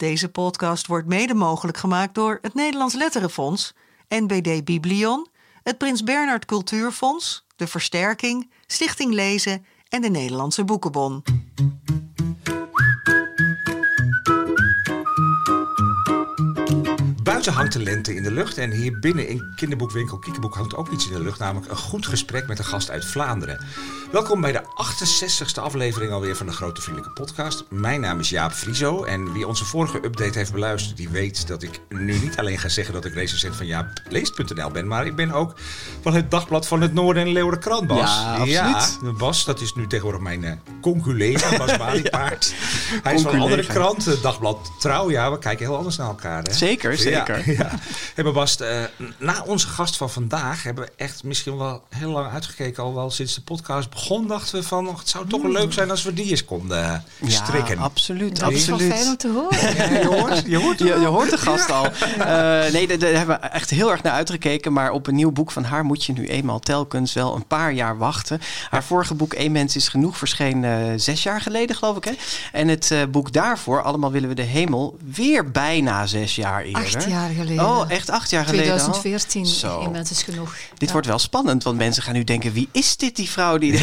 Deze podcast wordt mede mogelijk gemaakt door het Nederlands Letterenfonds, NBD Biblion, het Prins Bernhard Cultuurfonds, de Versterking, Stichting Lezen en de Nederlandse Boekenbon. Buiten hangt de lente in de lucht en hier binnen in kinderboekwinkel Kiekeboek hangt ook iets in de lucht, namelijk een goed gesprek met een gast uit Vlaanderen. Welkom bij de 68ste aflevering alweer van de Grote Vriendelijke Podcast. Mijn naam is Jaap Frieso en wie onze vorige update heeft beluisterd, die weet dat ik nu niet alleen ga zeggen dat ik recensent van jaapleest.nl ben, maar ik ben ook van het Dagblad van het Noorden en Leeuwardenkrant, Bas. Ja, absoluut. Ja, Bas, dat is nu tegenwoordig mijn uh, conculega, Bas Maliepaard. Hij is van een andere krant, het Dagblad Trouw. Ja, we kijken heel anders naar elkaar. Hè? Zeker, zeker. Ja, ja. Hey, eh, na onze gast van vandaag hebben we echt misschien wel heel lang uitgekeken. Al wel sinds de podcast begon, dachten we van... Het zou toch wel leuk zijn als we die eens konden eh, strikken. Ja, absoluut, Dat is wel absoluut. fijn om te horen. Ja, je hoort, je hoort Je, je hoort de gast al. Eh, nee, daar daar hebben we echt heel erg naar uitgekeken. Maar op een nieuw boek van haar moet je nu eenmaal telkens wel een paar jaar wachten. Haar vorige boek Eén Mens is Genoeg verscheen eh, zes jaar geleden, geloof ik. Hè? En het eh, boek daarvoor, Allemaal willen we de hemel, weer bijna zes jaar eerder. Acht jaar geleden. Oh, echt acht jaar geleden al? 2014, Zo. is genoeg. Dit Ja. wordt wel spannend, want mensen gaan nu denken... wie is dit, die vrouw die, die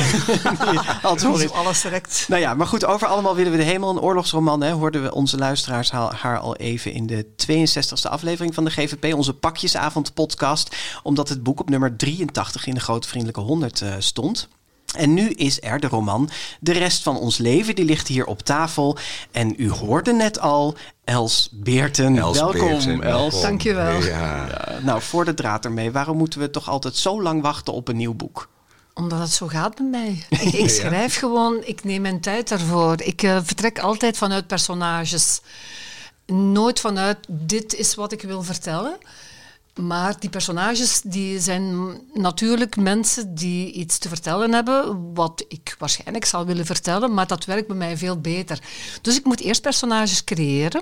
al het horen Zo heeft? alles direct. Nou ja, maar goed, over Allemaal willen we de hemel. Een oorlogsroman, hè, hoorden we onze luisteraars haar, haar al even in de 62e aflevering van de GVP. Onze pakjesavond podcast. Omdat het boek op nummer 83 in de Grote Vriendelijke 100 eh, stond. En nu is er de roman De rest van ons leven. Die ligt hier op tafel. En u hoorde net al Els Beerten. Els welkom, Beerten, Els. welkom. Dankjewel. Ja. Nou, voor de draad ermee. Waarom moeten we toch altijd zo lang wachten op een nieuw boek? Omdat het zo gaat met mij. Ik, ik schrijf gewoon, ik neem mijn tijd daarvoor. Ik eh, vertrek altijd vanuit personages. Nooit vanuit dit is wat ik wil vertellen. Maar die personages die zijn natuurlijk mensen die iets te vertellen hebben, wat ik waarschijnlijk zal willen vertellen, maar dat werkt bij mij veel beter. Dus ik moet eerst personages creëren.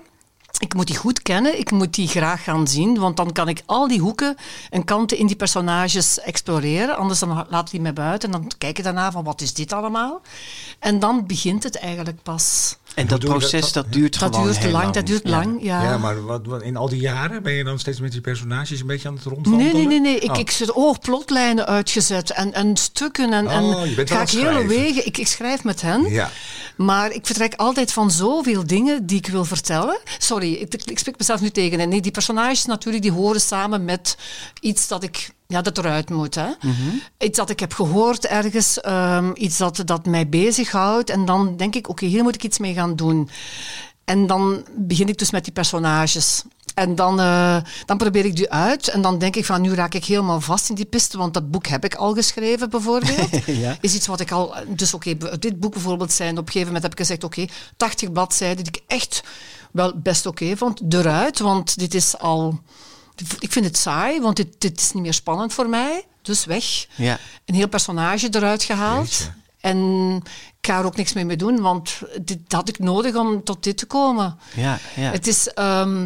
Ik moet die goed kennen, ik moet die graag gaan zien, want dan kan ik al die hoeken en kanten in die personages exploreren. Anders dan laat die mij buiten en dan kijk ik daarna van wat is dit allemaal. En dan begint het eigenlijk pas. En dat proces, dat, duurt Dat gewoon duurt heel lang, dat duurt Ja. lang. Ja. Ja, maar wat, wat- in al die jaren ben je dan steeds met die personages een beetje aan het rondwandelen? Nee, nee, nee. nee. Ik, Oh. ik zet oh, plotlijnen uitgezet en, en stukken en, Oh, en je bent wel ga ik hele wegen. Ik, ik schrijf met hen. Ja. Maar ik vertrek altijd van zoveel dingen die ik wil vertellen. Sorry, ik, ik spreek mezelf nu tegen. En nee, die personages natuurlijk, die horen samen met iets dat ik... Ja, dat eruit moet. Hè. Iets dat ik heb gehoord ergens. ehm, iets dat, dat mij bezighoudt. En dan denk ik, oké, hier moet ik iets mee gaan doen. En dan begin ik dus met die personages. En dan, eh, dan probeer ik die uit. En dan denk ik van, nu raak ik helemaal vast in die piste. Want dat boek heb ik al geschreven, bijvoorbeeld. Ja. Is iets wat ik al... Dus oké, dit boek bijvoorbeeld zijn... Op een gegeven moment heb ik gezegd, oké, 80 bladzijden die ik echt wel best oké vond. Eruit, want dit is al... Ik vind het saai, want dit, dit is niet meer spannend voor mij. Dus weg. Ja. Een heel personage eruit gehaald. Jeetje. En ik ga er ook niks mee mee doen, want dit had ik nodig om tot dit te komen. Ja, ja. Het is... ehm,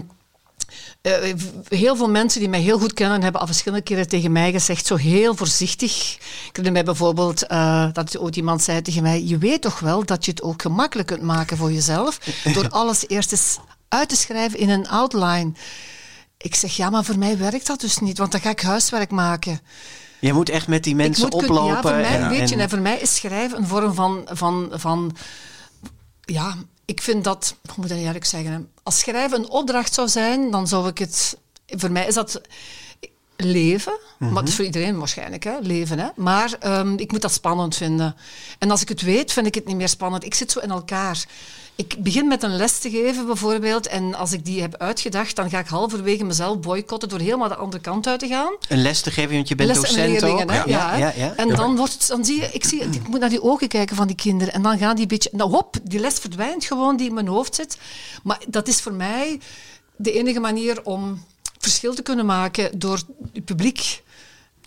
eh, heel veel mensen die mij heel goed kennen hebben al verschillende keren tegen mij gezegd, zo heel voorzichtig. Ik herinner mij bijvoorbeeld eh, dat ooit iemand zei tegen mij, je weet toch wel dat je het ook gemakkelijk kunt maken voor jezelf door alles eerst eens uit te schrijven in een outline. Ik zeg, ja, maar voor mij werkt dat dus niet, want dan ga ik huiswerk maken. Je moet echt met die mensen ik moet oplopen. Ja, voor mij, en, weet je, en- voor mij is schrijven een vorm van, van, van ja, ik vind dat, hoe moet ik dat eerlijk zeggen, als schrijven een opdracht zou zijn, dan zou ik het, voor mij is dat leven, maar het is voor iedereen waarschijnlijk, hè? leven. Hè? Maar ehm, ik moet dat spannend vinden. En als ik het weet, vind ik het niet meer spannend. Ik zit zo in elkaar. Ik begin met een les te geven bijvoorbeeld en als ik die heb uitgedacht, dan ga ik halverwege mezelf boycotten door helemaal de andere kant uit te gaan. een les te geven, want je bent docent ook. Ja, Ja, ja, hè? ja. En dan wordt het, dan zie je, ik, zie, ik moet naar die ogen kijken van die kinderen. En dan gaan die een beetje, nou hop, die les verdwijnt gewoon die in mijn hoofd zit. Maar dat is voor mij de enige manier om verschil te kunnen maken door het publiek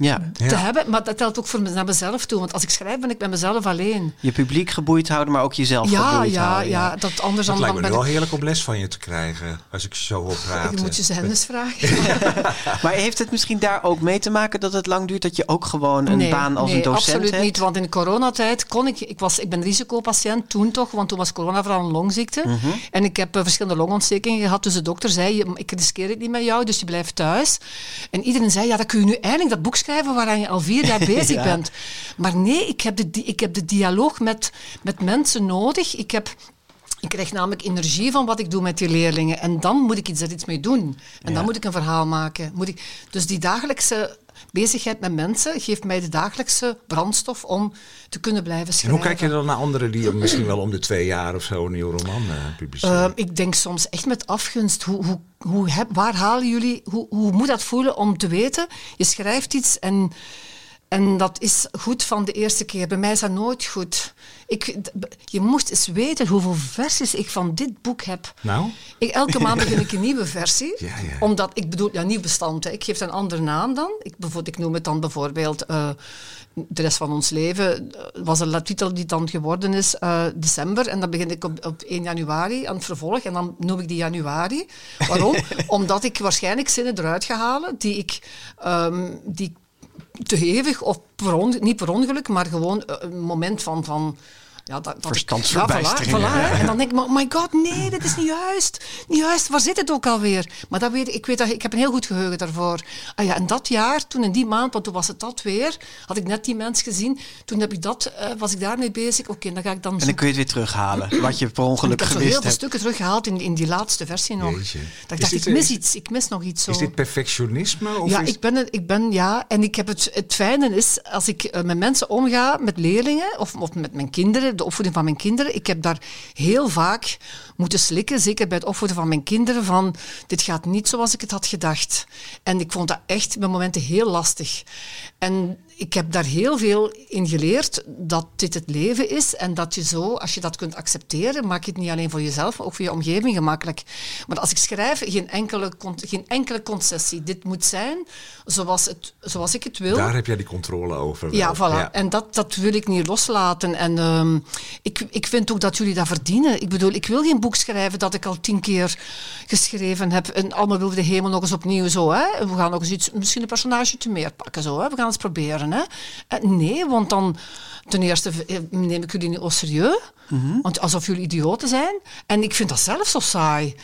Ja. te Ja. hebben. Maar dat telt ook voor me- naar mezelf toe. Want als ik schrijf, ben ik met mezelf alleen. Je publiek geboeid houden, maar ook jezelf Ja, geboeid ja, houden. ja. Dat anders Dat dan, lijkt dan me ben wel ik... heerlijk om les van je te krijgen. Als ik zo hoor praten. Je moet je hen eens vragen. Maar heeft het misschien daar ook mee te maken dat het lang duurt dat je ook gewoon een nee, baan als nee, een docent absoluut hebt? niet. Want in de coronatijd kon ik... Ik, was, ik ben risicopatiënt toen toch, want toen was corona vooral een longziekte. Mhm. En ik heb eh, verschillende longontstekingen gehad. Dus de dokter zei, ik riskeer het niet met jou, dus je blijft thuis. En iedereen zei, ja, dan kun je nu eindelijk dat boek schrijven waaraan je al vier jaar bezig Ja. bent. Maar nee, ik heb de, ik heb de dialoog met, met mensen nodig. Ik heb... Ik krijg namelijk energie van wat ik doe met die leerlingen. En dan moet ik iets er iets mee doen. En Ja. dan moet ik een verhaal maken. Moet ik, dus die dagelijkse bezigheid met mensen geeft mij de dagelijkse brandstof om te kunnen blijven En schrijven. hoe kijk je dan naar anderen die misschien wel om de twee jaar of zo een nieuwe roman eh, publiceren? Ehm, ik denk soms echt met afgunst. Hoe, hoe, hoe, heb- waar halen jullie... Hoe, hoe moet dat voelen om te weten? Je schrijft iets en, en dat is goed van de eerste keer. Bij mij is dat nooit goed. Ik, je moest eens weten hoeveel versies ik van dit boek heb. nou? Ik, elke maand begin ik een nieuwe versie. Ja, ja. Omdat, ik bedoel, ja, nieuw bestand. Hè. Ik geef het een andere naam dan. Ik, bijvoorbeeld, ik noem het dan bijvoorbeeld eh, De rest van ons leven. eh, was een titel die dan geworden is eh, december. En dan begin ik op, op 1 januari aan het vervolg. En dan noem ik die januari. Waarom? Omdat ik waarschijnlijk zinnen eruit ga halen die ik... ehm, die ik te hevig of per onge- niet per ongeluk, maar gewoon eh, een moment van... van ja, dat, dat Verstandsverbijstering, Ja, voilà, voilà. En dan denk ik, oh my god, nee, dit is niet juist. Niet juist, waar zit het ook alweer? Maar dat weet ik, weet dat, ik heb een heel goed geheugen daarvoor. Ah ja, en dat jaar, toen in die maand, want toen was het dat weer, had ik net die mens gezien, toen heb ik dat, eh, was ik daarmee bezig. Oké, dan ga ik dan En dan zoeken. kun je het weer terughalen, wat je per En ongeluk ik heb heel veel hebt. stukken teruggehaald in, in die laatste versie nog. Jeetje. Dat ik dacht, ik mis iets, ik mis nog iets. Zo. Is dit perfectionisme? Of Ja, is... ik ben, het- ik ben, ja, en ik heb het, het fijne is, als ik eh, met mensen omga, met leerlingen of, of met mijn kinderen, de opvoeding van mijn kinderen, ik heb daar heel vaak moeten slikken, zeker bij het opvoeden van mijn kinderen, van dit gaat niet zoals ik het had gedacht. En ik vond dat echt met momenten heel lastig. En ik heb daar heel veel in geleerd dat dit het leven is en dat je zo, als je dat kunt accepteren, maak je het niet alleen voor jezelf, maar ook voor je omgeving gemakkelijk. Maar als ik schrijf, geen enkele, geen enkele concessie. Dit moet zijn zoals, het, zoals ik het wil. Daar heb jij die controle over. Ja, wel. voilà. En dat, dat wil ik niet loslaten. En ehm, ik, ik vind ook dat jullie dat verdienen. Ik bedoel, ik wil geen boek schrijven dat ik al tien keer geschreven heb. En allemaal wil de hemel nog eens opnieuw zo. Hè? We gaan nog eens iets, misschien een personage te meer pakken. Zo, hè? We gaan eens proberen. Hè? Eh, nee, want dan ten eerste eh, neem ik jullie niet au serieus. Want alsof jullie idioten zijn. En ik vind dat zelf zo saai.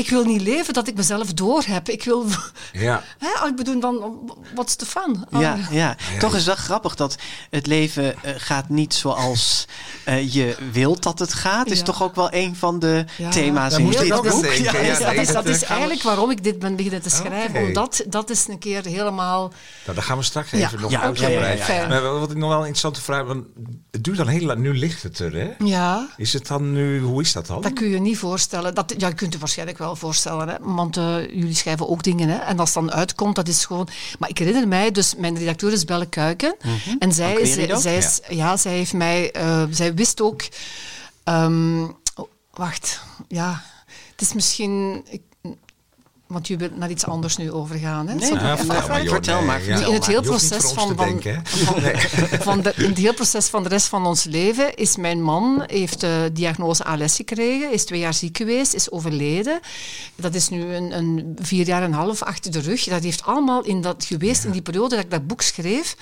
Ik wil niet leven dat ik mezelf door heb. Ik wil... Ja. Hè? Ik bedoel, dan, wat is de fun? Oh, Ja, ja. toch is het wel grappig dat het leven eh, gaat niet zoals eh, je wilt dat het gaat. Is toch ook wel een van de Ja. thema's in dit boek. aan denken. Ja, Ja, is dat, is, dat, dat is eigenlijk waarom ik dit ben beginnen te schrijven. Oké. Omdat dat is een keer helemaal... Nou, daar gaan we straks Ja. even nog Ja, uitgebreid. ja, ja, ja. Maar wat ik nog wel een interessante vraag want Het duurt dan heel lang. Nu ligt het er, hè? Ja, Is het dan nu... Hoe is dat dan? dat kun je niet voorstellen. Dat, ja, je kunt het waarschijnlijk wel voorstellen. Hè? Want eh, jullie schrijven ook dingen. Hè? En als het dan uitkomt, dat is gewoon... Maar ik herinner mij, dus mijn redacteur is Belle Kuiken. En zij, is, zij, is, ja. zij heeft mij... eh, zij wist ook... ehm, oh, wacht, ja. Het is misschien... Ik, want je wilt naar iets anders nu overgaan. Hè? Nee, vertel maar, Vertel maar, in het heel proces van, van, denken, hè? van, van de, in het heel proces van de rest van ons leven is mijn man heeft de diagnose ALS gekregen, is twee jaar ziek geweest, is overleden. Dat is nu een, een vier jaar en een half achter de rug. Dat heeft allemaal in dat geweest in die periode dat ik dat boek schreef.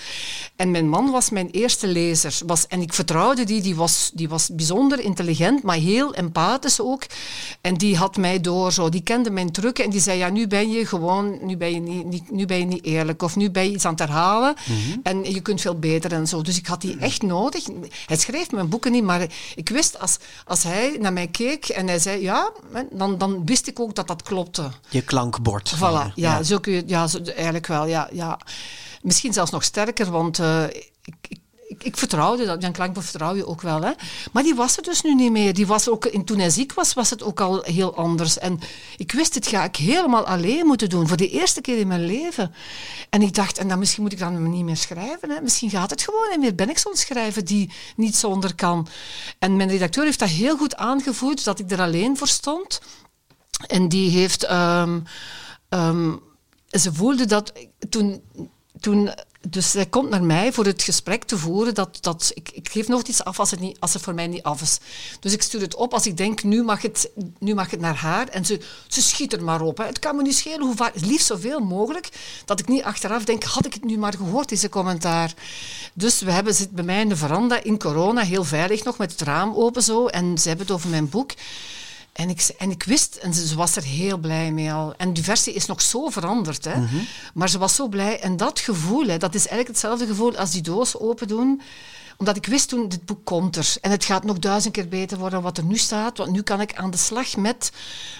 En mijn man was mijn eerste lezer. Was, en ik vertrouwde die, die was, die was bijzonder intelligent, maar heel empathisch ook. En die had mij door, zo, die kende mijn trucken en die zei, ja, nu ben je gewoon, nu ben je niet, niet, nu ben je niet eerlijk of nu ben je iets aan het herhalen en je kunt veel beter en zo. Dus ik had die echt nodig. Hij schreef mijn boeken niet, maar ik wist als, als hij naar mij keek en hij zei ja, dan, dan wist ik ook dat dat klopte. Je klankbord. Voilà, ja, Zo kun je, ja zo, eigenlijk wel. Ja, ja. Misschien zelfs nog sterker, want eh, ik, ik, ik, vertrouwde dat. Jan Klankbord vertrouw je ook wel. Hè. Maar die was er dus nu niet meer. Die was ook, en toen hij ziek was, was het ook al heel anders. En ik wist, dit ga ik helemaal alleen moeten doen. Voor de eerste keer in mijn leven. En ik dacht, en dan misschien moet ik dan niet meer schrijven. Hè. Misschien gaat het gewoon en meer ben ik zo'n schrijver die niet zonder kan. En mijn redacteur heeft dat heel goed aangevoerd, dat ik er alleen voor stond. En die heeft... ehm, ehm, ze voelde dat toen, toen dus hij komt naar mij voor het gesprek te voeren. Dat, dat, ik, ik geef nooit iets af als het, niet, als het voor mij niet af is. Dus ik stuur het op als ik denk, nu mag het, nu mag het naar haar. En ze, ze schiet er maar op. Het kan me niet schelen hoe vaak, liefst zoveel mogelijk. Dat ik niet achteraf denk, had ik het nu maar gehoord, deze commentaar. Dus we hebben zit bij mij in de veranda in corona, heel veilig nog, met het raam open zo. En ze hebben het over mijn boek. En ik, en ik wist, en ze, was er heel blij mee al. En die versie is nog zo veranderd. Hè. Mhm. Maar ze was zo blij. En dat gevoel, hè, dat is eigenlijk hetzelfde gevoel als die doos open doen. Omdat ik wist toen, dit boek komt er. En het gaat nog duizend keer beter worden wat er nu staat. Want nu kan ik aan de slag met,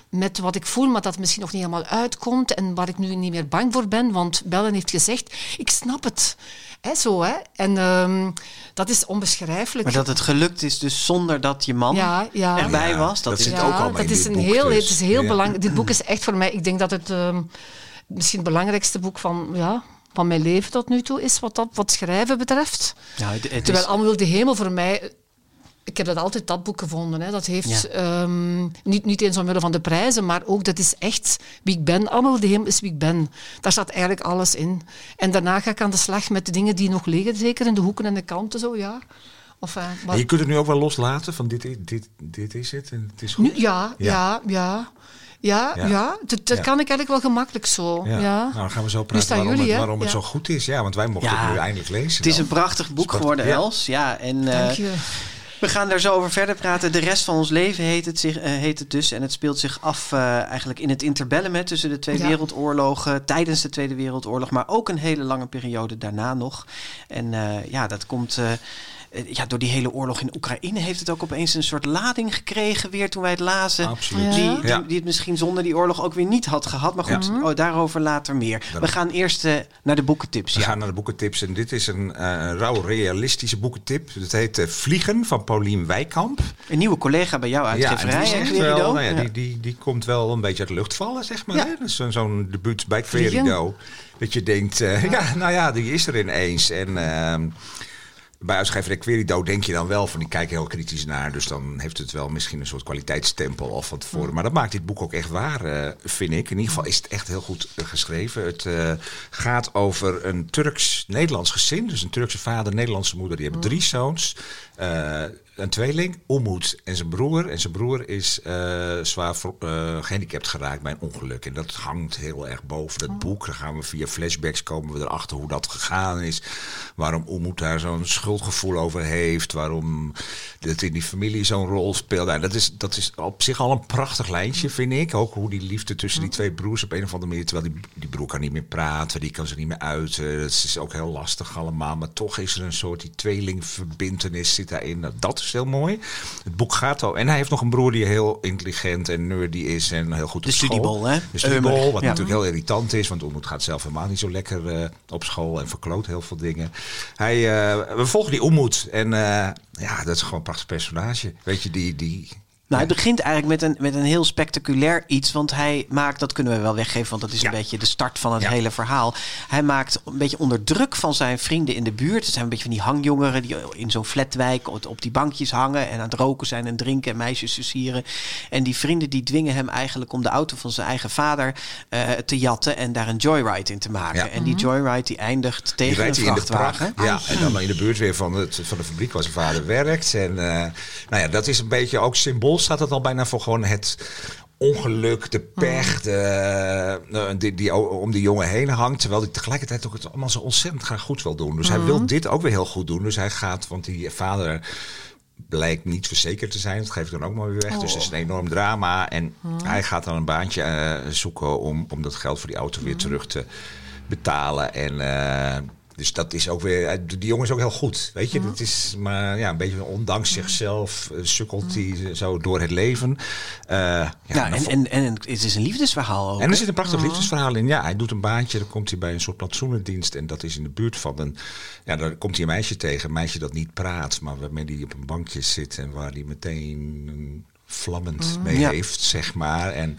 met wat ik voel, maar dat misschien nog niet helemaal uitkomt. En waar ik nu niet meer bang voor ben. Want Bellen heeft gezegd, ik snap het. Hè, zo, hè. En ehm, dat is onbeschrijfelijk. Maar dat het gelukt is dus zonder dat je man Ja, ja. erbij was. Dat, dat is zit het ook ook al al. bij dat is dit een boek heel, dus. het is heel Ja. belangrijk. Dit boek is echt voor mij, ik denk dat het ehm, misschien het belangrijkste boek van, ja, van mijn leven tot nu toe is, wat, dat, wat schrijven betreft. Ja, het, het Terwijl is, Allemaal wil de hemel voor mij... Ik heb dat altijd dat boek gevonden. Hè. Dat heeft Ja. ehm, niet, niet eens omwille van de prijzen, maar ook dat is echt wie ik ben. Allemaal wil de hemel is wie ik ben. Daar staat eigenlijk alles in. En daarna ga ik aan de slag met de dingen die nog liggen, zeker in de hoeken en de kanten zo, ja. Of, eh, maar- je kunt het nu ook wel loslaten van dit, is- dit, dit is het en het is goed. Nu, ja, ja, ja. Ja, ja, Ja. dat, dat Ja. kan ik eigenlijk wel gemakkelijk zo. Ja. Nou, dan gaan we zo praten waarom, jullie, het, waarom het zo goed is. Ja, want wij mochten Ja. het nu eindelijk lezen. het is dan. een prachtig boek Sport- geworden, ja. Els. Ja, en eh, Dank je. we gaan daar zo over verder praten. De rest van ons leven heet het, zich, eh, heet het dus. En het speelt zich af eh, eigenlijk in het interbellum hè, tussen de twee Ja. wereldoorlogen. Tijdens de Tweede Wereldoorlog, maar ook een hele lange periode daarna nog. En eh, ja, dat komt... eh, ja, door die hele oorlog in Oekraïne heeft het ook opeens een soort lading gekregen weer toen wij het lazen. Absoluut. Ja. Die, die, Ja. die het misschien zonder die oorlog ook weer niet had gehad. Maar goed, oh, daarover later meer. We gaan eerst eh, naar de boekentips. We Ja. gaan naar de boekentips en dit is een eh, een rauw realistische boekentip. Het heet eh, Vliegen van Paulien Wijkamp. Een nieuwe collega bij jou uitgeverij, die echt Querido? wel, nou ja, Ja. Die, die, die komt wel een beetje uit de lucht vallen, zeg maar. Ja. Hè? Dus zo'n- zo'n debuut bij. Querido. Dat je denkt, eh, ja. nou ja, die is er ineens. En ehm, bij uitgeverij Querido denk je dan wel van, die kijken heel kritisch naar. Dus dan heeft het wel misschien een soort kwaliteitsstempel al van tevoren. Maar dat maakt dit boek ook echt waar, eh, vind ik. In ieder geval is het echt heel goed eh, geschreven. Het eh, gaat over een Turks-Nederlands gezin. Dus een Turkse vader, Nederlandse moeder. Die hebben drie zoons. Eh, een tweeling, Umut en zijn broer. En zijn broer is eh, zwaar eh, gehandicapt geraakt bij een ongeluk. En dat hangt heel erg boven dat boek. Dan gaan we via flashbacks komen we erachter hoe dat gegaan is. Waarom Umut daar zo'n schuldgevoel over heeft. Waarom dat in die familie zo'n rol speelt. Nou, dat, is, dat is op zich al een prachtig lijntje, vind ik. Ook hoe die liefde tussen die twee broers op een of andere manier... terwijl die, die broer kan niet meer praten, die kan ze niet meer uiten. Dat is ook heel lastig allemaal. Maar toch is er een soort die tweelingverbintenis zit daarin. Nou, dat is heel mooi. Het boek gaat al... En hij heeft nog een broer die heel intelligent en nerdy is... en heel goed De op school. studiebol, hè? De studiebol, wat ja. natuurlijk heel irritant is. Want Oemoed gaat zelf helemaal niet zo lekker eh, op school... en verkloot heel veel dingen. Hij, eh, we volgen die Oemoed. En eh, ja, dat is gewoon een prachtig personage. Weet je, die... die Nou, het begint eigenlijk met een, met een heel spectaculair iets. Want hij maakt, dat kunnen we wel weggeven, want dat is Ja. een beetje de start van het Ja. hele verhaal. Hij maakt een beetje onder druk van zijn vrienden in de buurt. Het zijn een beetje van die hangjongeren die in zo'n flatwijk op, op die bankjes hangen en aan het roken zijn en drinken en meisjes versieren. En die vrienden die dwingen hem eigenlijk om de auto van zijn eigen vader eh, te jatten en daar een joyride in te maken. Ja. En die joyride die eindigt Die tegen een in de vrachtwagen. prak. Ja, en dan in de buurt weer van, het, van de fabriek waar zijn vader werkt. En eh, nou ja, dat is een beetje ook symbool, staat het al bijna voor gewoon het ongeluk, de pech, de, eh, die, die om die jongen heen hangt. Terwijl hij tegelijkertijd ook het allemaal zo ontzettend graag goed wil doen. Dus hij wil dit ook weer heel goed doen. Dus hij gaat, want die vader blijkt niet verzekerd te zijn. Dat geeft dan ook maar weer weg. Dus het is een enorm drama. En hij gaat dan een baantje eh, zoeken om, om dat geld voor die auto weer terug te betalen. En eh, dus dat is ook weer. eh, Die jongen is ook heel goed. Weet je, dat is maar ja, een beetje ondanks zichzelf eh, sukkelt hij zo door het leven. Eh, ja, en, en, en het is een liefdesverhaal ook. en er zit een prachtig liefdesverhaal in. Ja, hij doet een baantje, dan komt hij bij een soort plantsoenendienst. En dat is in de buurt van een... Ja, daar komt hij een meisje tegen. Een meisje dat niet praat, maar waarmee hij op een bankje zit. En waar hij meteen vlammend mee Ja. heeft, zeg maar. En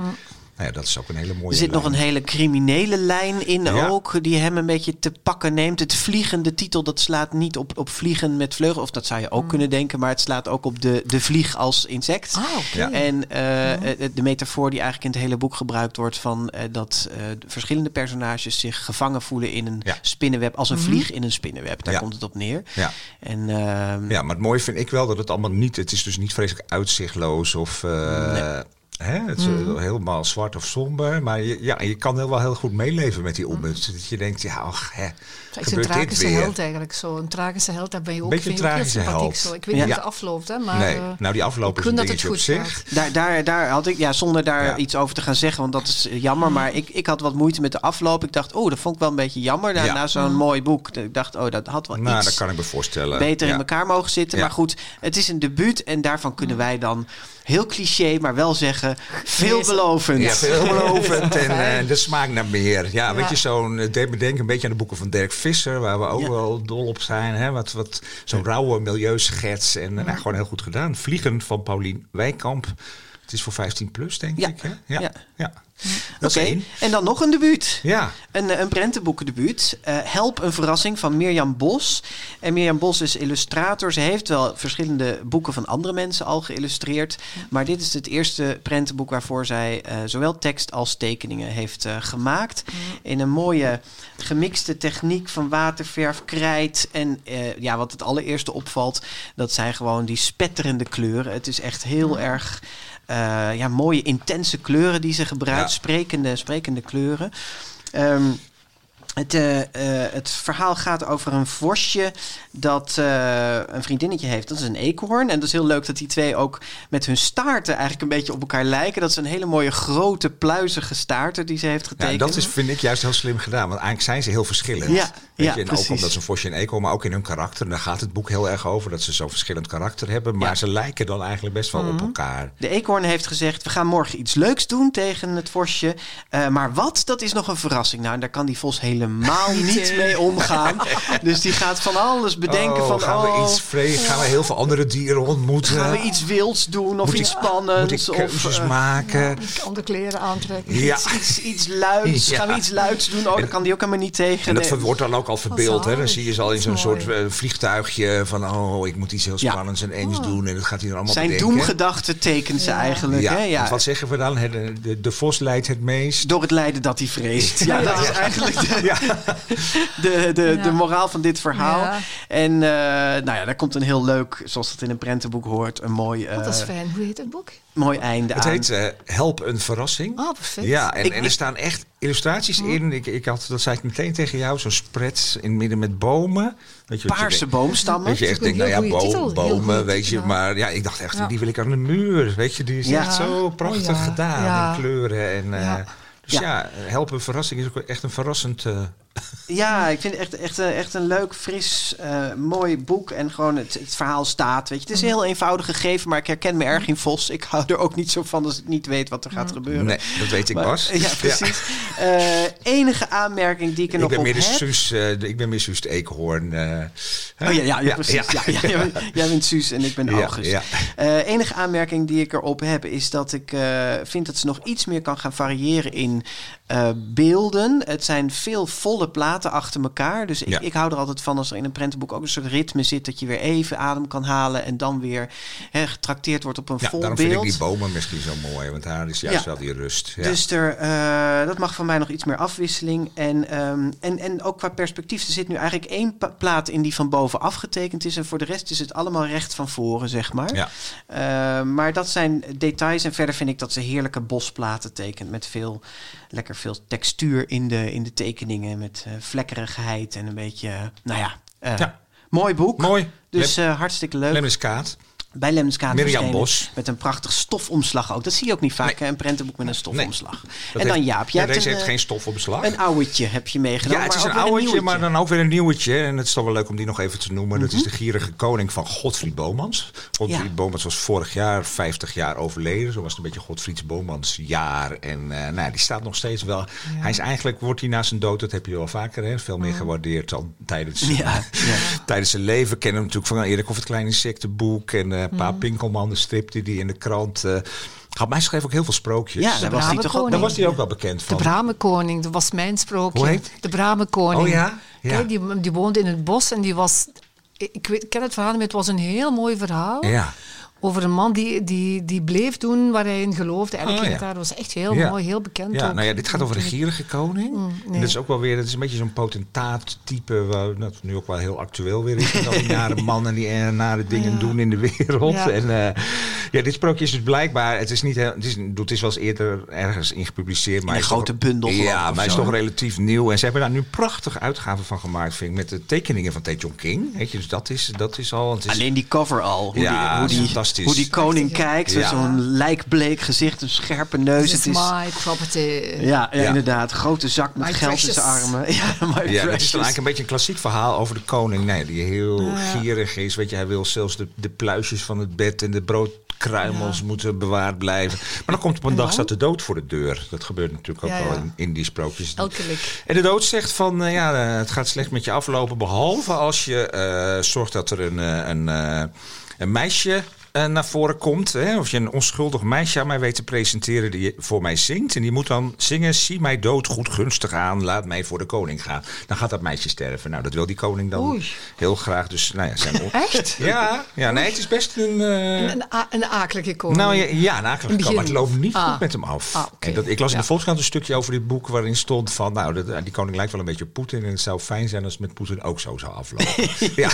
Nou ja, dat is ook een hele mooie Er zit nog een hele criminele lijn in Ja. ook, die hem een beetje te pakken neemt. Het vliegen, de titel, dat slaat niet op, op vliegen met vleugel, of dat zou je ook kunnen denken, maar het slaat ook op de, de vlieg als insect. Ah. Ja. En eh, eh, de metafoor die eigenlijk in het hele boek gebruikt wordt van eh, dat eh, de verschillende personages zich gevangen voelen in een Ja. spinnenweb, als een vlieg in een spinnenweb. Daar Ja. komt het op neer. Ja. En ehm, ja, maar het mooie vind ik wel dat het allemaal niet... Het is dus niet vreselijk uitzichtloos of... eh, Nee. Hè? Het is Mhm. eh, helemaal zwart of somber. Maar je, ja, je kan heel wel heel goed meeleven met die opmuts. Dat je denkt, ja, ach, hè, Echt een gebeurt dit tragische held eigenlijk. Zo. Een tragische held, daar ben je ook, Beetje een tragische sympathiek. held. Zo. Ik weet Ja. niet hoe het afloopt, hè, maar nee, eh, nou die afloop is een dat het op goed zich. Daar, daar, daar had ik, ja, zonder daar Ja. iets over te gaan zeggen, want dat is eh, jammer. Maar ik, ik had wat moeite met de afloop. Ik dacht, oh, dat vond ik wel een beetje jammer. Na, Ja. na zo'n mooi boek. Ik dacht, oh, dat had wel Nou, iets dat kan ik me voorstellen. beter Ja. in elkaar mogen zitten. Ja. Maar goed, het is een debuut en daarvan kunnen wij dan heel cliché, maar wel zeggen, veelbelovend. Ja, veelbelovend en eh, de smaak naar meer. Ja, weet je, zo'n deed me denken een beetje aan de boeken van Dirk Visser, waar we ook Ja. wel dol op zijn. Hè? Wat, wat, zo'n rauwe milieuschets en nou, gewoon heel goed gedaan. Vliegen van Paulien Wijkamp. Het is voor 15 plus, denk Ja. ik. Hè? Ja. Ja. Oké, en dan nog een debuut. Ja. Een, eh, een prentenboekendebuut. Eh, Help een verrassing van Mirjam Bos. En Mirjam Bos is illustrator. Ze heeft wel verschillende boeken van andere mensen al geïllustreerd. Maar dit is het eerste prentenboek waarvoor zij eh, zowel tekst als tekeningen heeft eh, gemaakt. In een mooie gemixte techniek van waterverf, krijt. En eh, ja, wat het allereerste opvalt, dat zijn gewoon die spetterende kleuren. Het is echt heel erg eh, ja, mooie, intense kleuren die ze gebruikt. Ja. Sprekende, sprekende kleuren. Ehm, het, eh, eh, het verhaal gaat over een vosje dat eh, een vriendinnetje heeft. Dat is een eekhoorn. En dat is heel leuk dat die twee ook met hun staarten eigenlijk een beetje op elkaar lijken. Dat is een hele mooie grote pluizige staarten die ze heeft Ja, getekend. dat is, vind ik juist heel slim gedaan. Want eigenlijk zijn ze heel verschillend. Ja, Weet ja, je, en precies. ook omdat ze een vosje en eco, maar ook in hun karakter. En daar gaat het boek heel erg over. Dat ze zo'n verschillend karakter hebben. Maar Ja. ze lijken dan eigenlijk best wel op elkaar. De eekhoorn heeft gezegd: we gaan morgen iets leuks doen tegen het vosje. Maar wat? Dat is nog een verrassing. Nou, en daar kan die vos helemaal niet mee omgaan. Dus die gaat van alles bedenken Oh, van: gaan oh, we iets gaan we heel veel andere dieren ontmoeten? gaan we iets wilds doen of Moet iets ik- spannends? Moet ik of, eh, maken? Ik de kleren aantrekken. Ja. iets, iets, iets luids. Ja. Gaan we iets luids doen? Oh, daar kan die ook helemaal niet tegen. En dat Nee. wordt dan ook al verbeeld. Hè? Dan zie je ze al in zo'n soort eh, vliegtuigje van... oh, ik moet iets heel Ja. spannends en engs doen. En dat gaat hij dan allemaal Zijn bedenken. doemgedachten tekent ze Ja. eigenlijk. Ja, hè? Ja. wat zeggen we dan? De, de vos leidt het meest. Door het lijden dat hij vreest. Ja, dat is eigenlijk de, Ja. de, de, Ja. de moraal van dit verhaal. Ja. En eh, nou ja, daar komt een heel leuk, zoals dat in een prentenboek hoort, een mooi, eh, Dat is fijn. Hoe heet het boek? mooi einde Het aan. heet eh, Help een verrassing. Oh, perfect. Ja, en, Ik- en er staan echt illustraties in. Ik, ik had, dat zei ik meteen tegen jou, zo'n spread in het midden met bomen. Weet je, wat je Paarse denkt- boomstammen. Weet je, echt Dat is denk, ook nou ja, titel. Bomen, weet je. Maar ja, ik dacht echt, Ja. die wil ik aan de muur. Weet je, die is Ja. echt zo prachtig Oh ja. gedaan Ja. in kleuren. En, eh, Ja. Dus Ja. ja, Help een verrassing is ook echt een verrassend... eh, Ja, ik vind het echt, echt, een- echt een leuk, fris, eh, mooi boek. En gewoon het, het verhaal staat. Weet je. Het is een heel eenvoudig gegeven, maar ik herken me erg in Vos. Ik hou er ook niet zo van als ik niet weet wat er gaat gebeuren. nee, dat weet ik Maar- pas. Ja, precies. Eh, enige aanmerking die ik er Ik nog ben, op meer heb... Suus, eh, de- ik ben meer Suus de Eekhoorn. eh, Oh ja, ja, ja, Ja, precies. ja. Ja. Ja, jij, bent- Suus en ik ben Ja, August. ja. Eh, enige aanmerking die ik erop heb is dat ik eh, vind dat ze nog iets meer kan gaan variëren in eh, beelden. Het zijn veel volle platen achter elkaar. Dus ik, Ja. ik hou er altijd van als er in een prentenboek ook een soort ritme zit. Dat je weer even adem kan halen en dan weer hè, getrakteerd wordt op een Ja, vol daarom beeld. vind ik die bomen misschien zo mooi. Want daar is juist Ja. wel die rust. Ja. Dus er, eh, dat mag van mij nog iets meer afwisseling. En, ehm, en, en ook qua perspectief. Er zit nu eigenlijk één plaat in die van boven afgetekend is. En voor de rest is het allemaal recht van voren, zeg maar. Ja. Eh, maar dat zijn details. En verder vind ik dat ze heerlijke bosplaten tekent. Met veel, lekker veel textuur in de, in de tekeningen. Met eh, vlekkerigheid en een beetje, eh, nou ja, eh, Ja. mooi boek. Mooi. Dus hartstikke leuk. Lemniskaat. Bij Lemniskaat. Bos. Met een prachtig stofomslag ook. Dat zie je ook niet vaak, Nee. een prentenboek met een stofomslag. En dan heeft- Jaap, jij hebt deze een, heeft geen stof op beslag. een ouwtje heb je meegenomen. Ja, het is maar een ouwtje, maar dan ook weer een nieuwtje. En het is toch wel leuk om die nog even te noemen. Dat is Mhm. de gierige koning van Godfried Bomans. Godfried Ja. Bomans was vorig jaar 50 jaar overleden. Zo was het een beetje Godfried Bomans jaar. En eh, nou, die staat nog steeds wel. Hij is eigenlijk, wordt hij na zijn dood, dat heb je wel vaker, hè, veel meer gewaardeerd al tijdens, Ja, ja. tijdens zijn leven. Kennen hem natuurlijk van Erik of het Kleine Insectenboek. En eh Pa Pinkelman, de strip die hij in de krant... eh, Had mij schreef ook heel veel sprookjes. Ja, daar was hij toch. Daar was hij ook wel bekend De van. Bramenkoning, dat was mijn sprookje. Hoe heet? De Bramenkoning. Oh ja? Ja. Kijk, die, die woonde in het bos en die was... Ik, weet, ik ken het verhaal niet, maar het was een heel mooi verhaal. Ja. Over een man die, die, die bleef doen waar hij in geloofde. Elk Oh, ja. daar was echt heel Ja. mooi, heel bekend Ja, ook. nou ja, dit gaat over de gierige koning. Mm, En dat is ook wel weer, dat is een beetje zo'n potentaat-type, waar- dat nu ook wel heel actueel weer is. Met al die nare mannen die eh, nare dingen Ja. doen in de wereld. Ja. En eh, ja, dit sprookje is dus blijkbaar, het is niet heel, het is, het is wel eens eerder ergens in gepubliceerd. Maar een is grote toch- bundel Ja, of maar is zo, toch relatief nieuw. En ze hebben daar nu een prachtige uitgave van gemaakt, vind ik, met de tekeningen van Tae King. Weet je, dus dat is, dat is al... Het is, Alleen die cover al. Hoe, Ja, die, hoe, die, fantastisch. hoe die koning kijkt. Ja. Zo'n lijkbleek gezicht, een scherpe neus. This Het is my property. ja, ja, Ja. inderdaad. Grote zak met My geld in zijn armen. Ja, my Ja, dat is dan eigenlijk een beetje een klassiek verhaal over de koning. Nee, die heel gierig is. Weet je, hij wil zelfs de, de pluisjes van het bed en de broodkruimels moeten bewaard blijven. Maar dan komt op een En dag staat de dood voor de deur. Dat gebeurt natuurlijk ook Ja, wel ja. in, in die sprookjes. Elke lik. En de dood zegt van, eh, ja, eh, het gaat slecht met je aflopen. Behalve als je eh, zorgt dat er een, een, eh, een meisje eh, naar voren komt. Hè? Of je een onschuldig meisje aan mij weet te presenteren die voor mij zingt. En die moet dan zingen, zie mij dood goed gunstig aan. Laat mij voor de koning gaan. Dan gaat dat meisje sterven. Nou, dat wil die koning dan Oei. heel graag. Dus, nou ja, zijn on- Echt? Ja, ja, nee, het is best een... eh, Een, een, akelige koning. nou ja, ja een akelige kant, maar het loopt niet Ah. goed met hem af. Ah, en dat, ik las in de Volkskrant een stukje over dit boek waarin stond van, nou, dat, die koning lijkt wel een beetje op Poetin en het zou fijn zijn als het met Poetin ook zo zou aflopen. ja.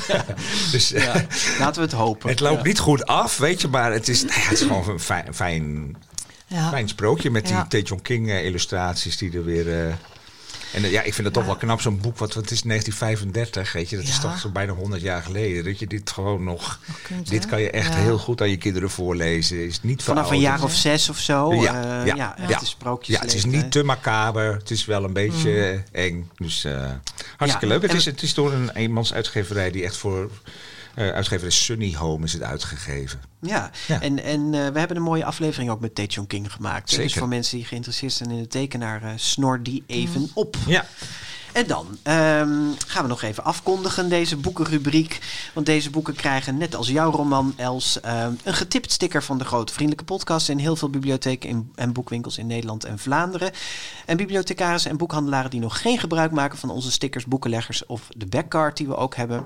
Dus Ja, laten we het hopen. het loopt Ja. niet goed af, weet je, maar het is, nou ja, het is gewoon een fijn, fijn, Ja. fijn sprookje met die Ja. Tae King eh, illustraties die er weer... eh, en eh, ja, ik vind het toch wel knap, zo'n boek, wat, wat is 1935, weet je, dat is toch zo bijna 100 jaar geleden. Dat je dit gewoon nog, kunt, dit hè? kan je echt Ja. heel goed aan je kinderen voorlezen. Is niet Vanaf een jaar of zes of zo. Ja, eh, ja, ja, ja. het is sprookjes. Ja, het is niet te macaber. Het is wel een beetje eh, eng. Dus eh, hartstikke Ja, leuk. Het is, het is door een eenmans uitgeverij die echt voor... eh uitgeverij Sunny Home is het uitgegeven. Ja, Ja. en, en eh, we hebben een mooie aflevering ook met Tae King gemaakt. Dus voor mensen die geïnteresseerd zijn in de tekenaar, eh, snor die even op. Ja, En dan ehm, gaan we nog even afkondigen deze boekenrubriek. Want deze boeken krijgen, net als jouw roman Els, ehm, een getipt sticker van de Grote Vriendelijke Podcast in heel veel bibliotheken in- en boekwinkels in Nederland en Vlaanderen. En bibliothecarissen en boekhandelaren die nog geen gebruik maken van onze stickers, boekenleggers of de backcard die we ook hebben.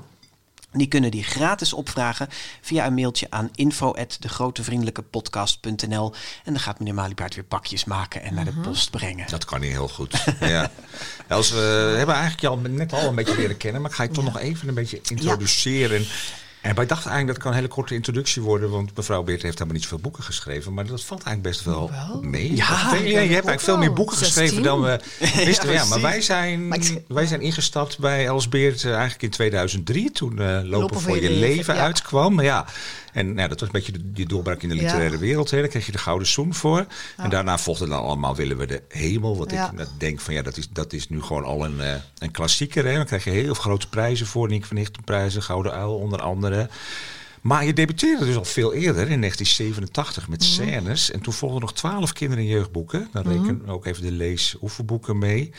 Die kunnen die gratis opvragen via een mailtje aan info@degrotevriendelijkepodcast.nl en dan gaat meneer Maliepaard weer pakjes maken en naar de post brengen. dat kan niet heel goed. ja. Els, we hebben eigenlijk je al net al een beetje leren kennen. Maar ik ga je toch nog even een beetje introduceren. En wij dachten eigenlijk dat het kan een hele korte introductie worden. Want mevrouw Beert heeft helemaal niet zoveel boeken geschreven. Maar dat valt eigenlijk best wel Wel. mee. Ja, Ja, je hebt eigenlijk veel meer boeken 16. geschreven dan we wisten. Ja, maar wij zijn, Maar ik- wij zijn ingestapt bij Els Beert eh, eigenlijk in 2003. Toen eh, Lopen, voor je leven, ja. uitkwam. Maar ja, en nou, dat was een beetje de, die doorbraak in de Ja. literaire wereld. Hè. Daar kreeg je de Gouden Zoen voor. En daarna volgden dan allemaal Willen we de Hemel. Wat Ja. ik dat denk van ja, dat is, dat is nu gewoon al een, eh, een klassieker. Hè. Dan krijg je heel veel grote prijzen voor. Nick van Hichten prijzen, Gouden Uil onder andere. Maar je debuteerde dus al veel eerder, in 1987, met scènes. En toen volgden nog twaalf kinder- en jeugdboeken. Dan reken ook even de lees-oefenboeken mee.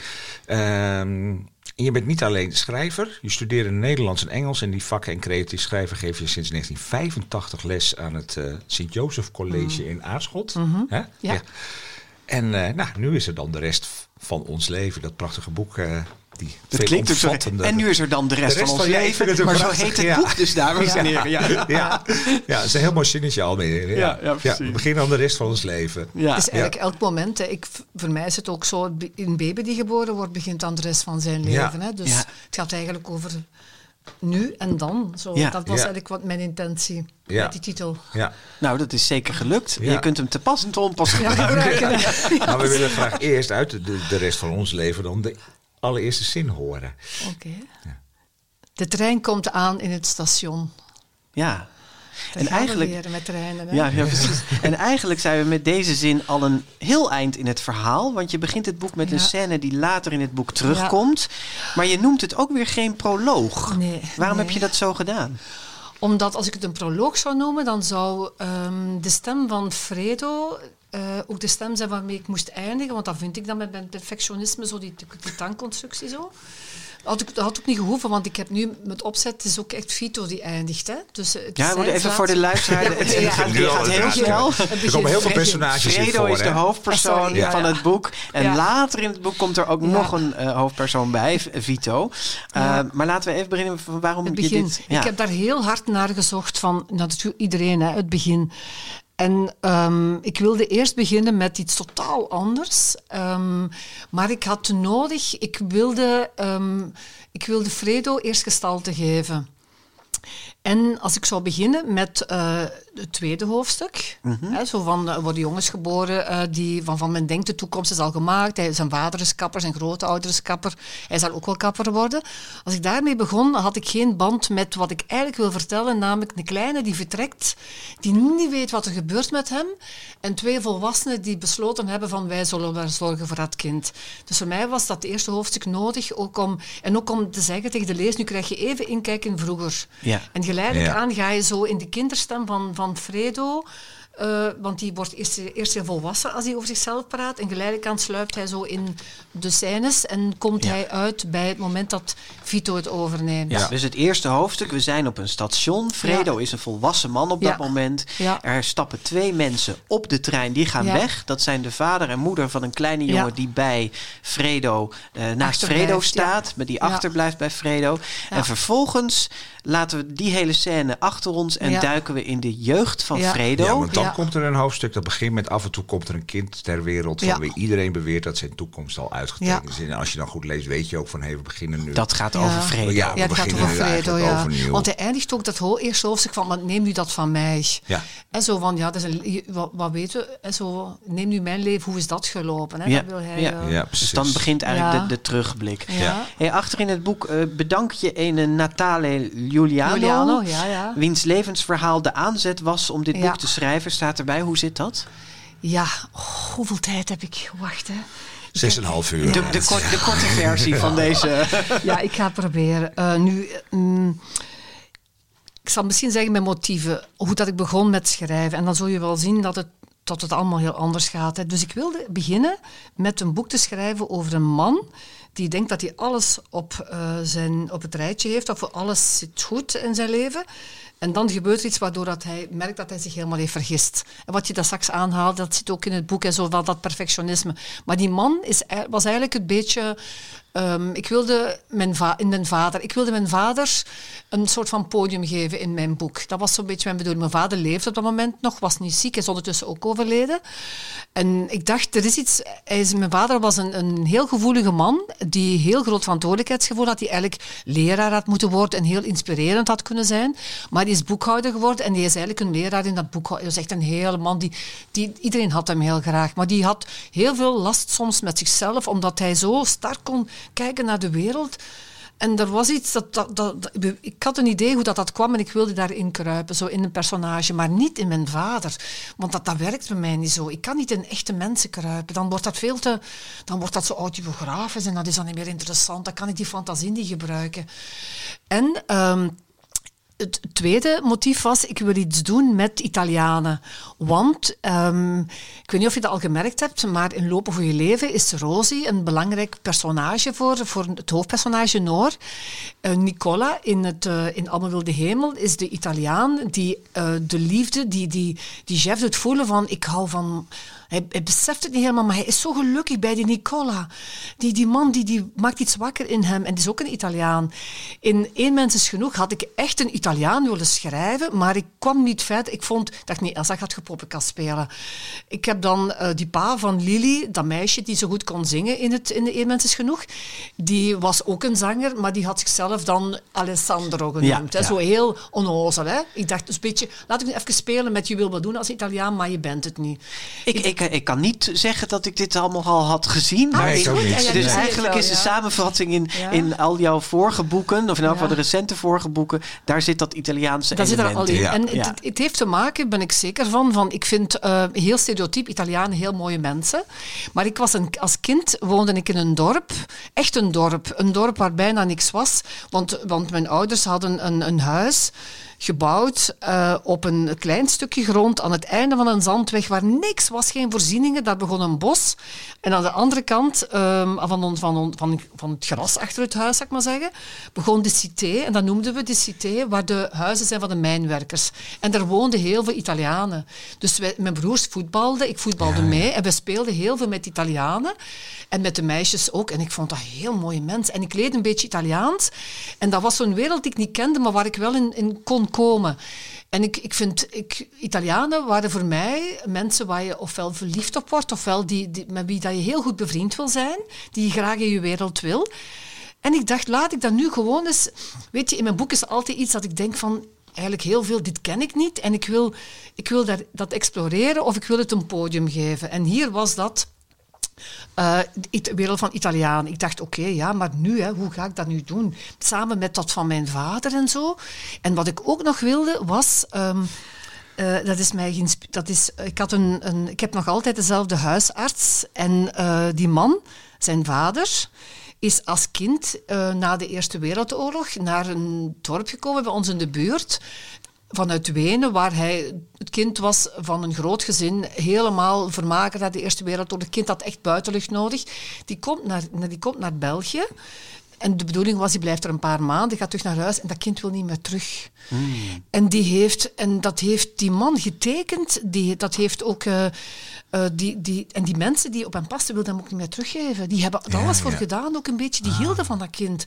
Ehm, en je bent niet alleen schrijver. Je studeerde Nederlands en Engels. En die vakken en creatief schrijven geef je sinds 1985 les aan het eh Sint-Jozef College in Aarschot. Hè? Ja. En eh, nou, nu is er dan de rest van ons leven. Dat prachtige boek. eh die Dat klinkt ook zo. En nu is er dan de rest, De rest van ons van- leven. maar zo heet het ja. boek dus, dames en heren. Ja. Ja. ja, ja, het is een heel mooi zinnetje al mee. Ja, Ja, ja, precies. we beginnen aan de rest van ons leven. Ja. Het is eigenlijk elk moment. Hè. Ik, voor mij is het ook zo, een baby die geboren wordt, begint aan de rest van zijn Ja. leven. Hè. Dus Ja. het gaat eigenlijk over nu en dan. Zo, Ja. Dat was Ja. eigenlijk wat mijn intentie Ja. met die titel. Ja. Nou, dat is zeker gelukt. Ja. Je kunt hem te pas en te onpas Ja, gebruiken. gebruiken. Maar we willen graag eerst uit de, de rest van ons leven dan de allereerste zin horen. Oké. De trein komt aan in het station. Ja. Daar En gaan we eigenlijk- weer met treinen. Hè? Ja, ja, precies. En eigenlijk zijn we met deze zin al een heel eind in het verhaal. Want je begint het boek met een Ja. scène die later in het boek terugkomt. Maar je noemt het ook weer geen proloog. Nee, Waarom nee. heb je dat zo gedaan? Omdat als ik het een proloog zou noemen, dan zou ehm, de stem van Fredo eh, ook de stem zijn waarmee ik moest eindigen, want dat vind ik dan met mijn perfectionisme, zo die, die tankconstructie zo. Had ik, dat had ook niet gehoeven, want ik heb nu met opzet, het is ook echt Vito die eindigt. Hè? Dus het ja, we even voor de luisteraar. Ja, het, ja, gaat, heel het snel. Er komen heel veel personages in Fredo voor, is de hè? hoofdpersoon Oh, sorry, van ja. het boek. En Ja. later in het boek komt er ook Ja. nog een eh, hoofdpersoon bij, Vito. Eh, Ja. Maar laten we even beginnen van waarom Het je begin. dit... Ja. Ik heb daar heel hard naar gezocht van natuurlijk iedereen, hè, het begin. En ehm, ik wilde eerst beginnen met iets totaal anders. Ehm, maar ik had nodig, ik wilde, ehm, ik wilde Fredo eerst gestalte geven. En als ik zou beginnen met eh, het tweede hoofdstuk, hè, zo van er worden jongens geboren eh, die van, van men denkt de toekomst is al gemaakt. Hij, zijn vader is kapper, zijn grootouder is kapper. Hij zal ook wel kapper worden. Als ik daarmee begon, had ik geen band met wat ik eigenlijk wil vertellen, namelijk een kleine die vertrekt, die niet weet wat er gebeurt met hem, en twee volwassenen die besloten hebben van wij zullen wel zorgen voor dat kind. Dus voor mij was dat eerste hoofdstuk nodig, ook om, en ook om te zeggen tegen de lezer, nu krijg je even inkijk in vroeger. Ja. En geleidelijk Ja. aan ga je zo in de kinderstem van, van Fredo, eh, want die wordt eerst, eerst heel volwassen als hij over zichzelf praat. En geleidelijk aan sluipt hij zo in de scènes en komt Ja. hij uit bij het moment dat Vito het overneemt. Ja, dus het eerste hoofdstuk, we zijn op een station. Fredo is een volwassen man op Ja. dat moment. Ja. Er stappen twee mensen op de trein, die gaan Ja. weg. Dat zijn de vader en moeder van een kleine jongen Ja. die bij Fredo, eh, naast Fredo ja. staat. Maar die Ja. achterblijft bij Fredo. En vervolgens laten we die hele scène achter ons en Ja. duiken we in de jeugd van Ja. Fredo. Ja, komt er een hoofdstuk dat begint met af en toe komt er een kind ter wereld van Ja. wie iedereen beweert dat zijn toekomst al uitgetekend Ja. is. En als je dan goed leest, weet je ook van hé, we beginnen nu. Dat gaat Ja. over Fredo. Ja. Ja, het gaat over eigenlijk ja. overnieuw. Want hij eindigt ook dat ho- eerste hoofdstuk van, maar neem nu dat van mij. Ja. En zo van, ja, dat is een, wat, wat weten we? En zo, neem nu mijn leven, hoe is dat gelopen? Hè? Ja. Dat wil hij, Ja. eh, Ja, Dus dan begint eigenlijk Ja. de, de terugblik. Ja. Hey, achter in het boek eh, bedank je een Natale Giuliano, Giuliano, ja, ja. wiens levensverhaal de aanzet was om dit Ja. boek te schrijven. Staat erbij, hoe zit dat? Ja, oh, hoeveel tijd heb ik? Wacht, hè. Zes en een half uur. De, de, kort- de korte versie van deze. Ja, ik ga het proberen. Eh, nu, mm, ik zal misschien zeggen mijn motieven, hoe dat ik begon met schrijven. En dan zul je wel zien dat het, dat het allemaal heel anders gaat. Hè. Dus ik wilde beginnen met een boek te schrijven over een man die denkt dat hij alles op, eh, zijn, op het rijtje heeft, of alles zit goed in zijn leven. En dan gebeurt er iets waardoor dat hij merkt dat hij zich helemaal heeft vergist. En wat je daar straks aanhaalt, dat zit ook in het boek, en zo van dat perfectionisme. Maar die man is, ei- was eigenlijk een beetje... ehm, ik wilde mijn in mijn vader... Ik wilde mijn vader een soort van podium geven in mijn boek. Dat was zo'n beetje mijn bedoeling. Mijn vader leefde op dat moment nog, was niet ziek, is ondertussen ook overleden. En ik dacht, er is iets... Hij is, mijn vader was een, een heel gevoelige man, die heel groot verantwoordelijkheidsgevoel had, die eigenlijk leraar had moeten worden en heel inspirerend had kunnen zijn. Maar die is boekhouder geworden en die is eigenlijk een leraar in dat boekhouden. Dat is echt een hele man, die, die, iedereen had hem heel graag. Maar die had heel veel last soms met zichzelf, omdat hij zo sterk kon kijken naar de wereld. En er was iets, dat, dat, ik had een idee hoe dat, dat kwam en ik wilde daarin kruipen, zo in een personage, maar niet in mijn vader. Want dat, dat werkt bij mij niet zo. Ik kan niet in echte mensen kruipen. Dan wordt dat veel te, dan wordt dat zo autobiografisch en dat is dan niet meer interessant. Dan kan ik die fantasie niet gebruiken. En... ehm, het tweede motief was, ik wil iets doen met Italianen. Want, ehm, ik weet niet of je dat al gemerkt hebt, maar in Lopen voor je leven is Rosie een belangrijk personage voor, voor het hoofdpersonage Noor. Eh, Nicola in, het, eh, in Allemaal Wilde Hemel is de Italiaan die eh, de liefde, die, die, die chef doet voelen van, ik hou van... Hij, hij beseft het niet helemaal, maar hij is zo gelukkig bij die Nicola. Die, die man die, die maakt iets wakker in hem. En die is ook een Italiaan. In Eén Mens is Genoeg had ik echt een Italiaan willen schrijven, maar ik kwam niet verder. Ik vond, dacht, nee, Elsa gaat gepoppenkast spelen. Ik heb dan eh, die pa van Lily, dat meisje die zo goed kon zingen in, het, in de Eén Mens is Genoeg, die was ook een zanger, maar die had zichzelf dan Alessandro genoemd. Ja, hè. ja. Zo heel onnozel. Hè? Ik dacht dus een beetje, laat ik nu even spelen met je wil wat doen als Italiaan, maar je bent het niet. Ik, ik, ik kan niet zeggen dat ik dit allemaal al had gezien. maar Nee, ik in- ook niet. Dus eigenlijk is de samenvatting in, Ja. in al jouw vorige boeken, of in elk geval Ja. de recente vorige boeken, daar zit dat Italiaanse Dat zit er element al in. Ja. En Ja. het, het heeft te maken, ben ik zeker van, van ik vind eh, heel stereotyp Italianen heel mooie mensen. Maar ik was een, als kind woonde ik in een dorp, echt een dorp. Een dorp waar bijna niks was, want, want mijn ouders hadden een, een huis gebouwd uh, op een klein stukje grond aan het einde van een zandweg waar niks was, geen voorzieningen. Daar begon een bos. En aan de andere kant um, van, van, van, van het gras achter het huis, zou ik maar zeggen, begon de cité. En dat noemden we de cité, waar de huizen zijn van de mijnwerkers. En daar woonden heel veel Italianen. Dus wij, mijn broers voetbalden, ik voetbalde mee. En we speelden heel veel met Italianen. En met de meisjes ook. En ik vond dat heel mooie mensen. En ik leerde een beetje Italiaans. En dat was zo'n wereld die ik niet kende, maar waar ik wel in, in kon komen. En ik, ik vind, ik, Italianen waren voor mij mensen waar je ofwel verliefd op wordt, ofwel die, die, met wie dat je heel goed bevriend wil zijn, die je graag in je wereld wil. En ik dacht, laat ik dat nu gewoon eens... Weet je, in mijn boek is altijd iets dat ik denk van... Eigenlijk heel veel, dit ken ik niet. En ik wil, ik wil dat, dat exploreren of ik wil het een podium geven. En hier was dat uh, wereld van Italiaan. Ik dacht, oké, ja, maar nu, hè, hoe ga ik dat nu doen? Samen met dat van mijn vader en zo. En wat ik ook nog wilde, was... Um, uh, dat is mij dat is, ik, had een, een, ik heb nog altijd dezelfde huisarts. En uh, die man, zijn vader, is als kind na de Eerste Wereldoorlog naar een dorp gekomen bij ons in de buurt vanuit Wenen, waar hij het kind was van een groot gezin, helemaal vermaken naar de Eerste Wereldoorlog. Het kind had echt buitenlucht nodig. Die komt naar, die komt naar België. En de bedoeling was, die blijft er een paar maanden, gaat terug naar huis en dat kind wil niet meer terug. Hmm. En, die heeft, en dat heeft die man getekend, die, dat heeft ook... Uh, uh, die, die, en die mensen die op hem pasten, wilden hem ook niet meer teruggeven. Die hebben er alles voor gedaan, ook een beetje. Die ah. hielden van dat kind.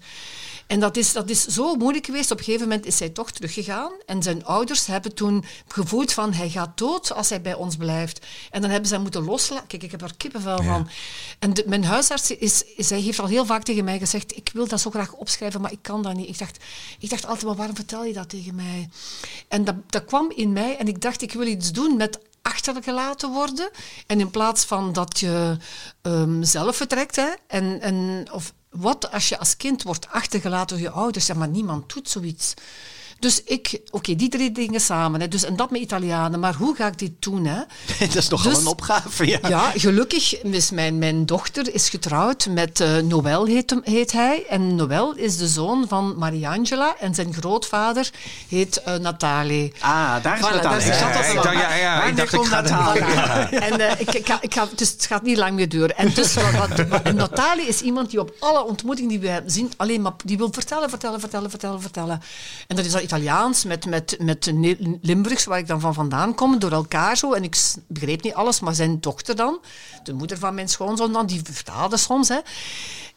En dat is, dat is zo moeilijk geweest. Op een gegeven moment is hij toch teruggegaan. En zijn ouders hebben toen gevoeld van hij gaat dood als hij bij ons blijft. En dan hebben ze hem moeten loslaten. Kijk, ik heb er kippenvel van. En mijn huisarts is, zij heeft al heel vaak tegen mij gezegd, ik wil dat zo graag opschrijven, maar ik kan dat niet. Ik dacht, ik dacht altijd, maar waarom vertel je dat tegen mij? En dat, dat kwam in mij en ik dacht, ik wil iets doen met achtergelaten worden. En in plaats van dat je um, zelf vertrekt, hè, en, en, of wat als je als kind wordt achtergelaten door je ouders, zeg maar niemand doet zoiets. Dus ik, oké, die drie dingen samen. Hè. Dus, en dat met Italianen. Maar hoe ga ik dit doen? Hè? dat is nogal dus, een opgave, ja. Ja, gelukkig is mijn, mijn dochter is getrouwd met uh, Noël, heet, heet, hij. En Noël is de zoon van Mariangela. En zijn grootvader heet uh. Ah, daar is voilà, Natali. Daar ja, ja, ja, ja, ik dacht, ik ga. En uh, ik, ik, ik ga, dus het gaat niet lang meer duren. En, dus, wat, is iemand die op alle ontmoetingen die we zien, alleen maar die wil vertellen, vertellen, vertellen, vertellen, vertellen. En dat is al Italiaans met, met, met Limburgs, waar ik dan van vandaan kom, door elkaar zo. En ik begreep niet alles, maar zijn dochter dan, de moeder van mijn schoonzoon dan, die vertaalde soms. Hè.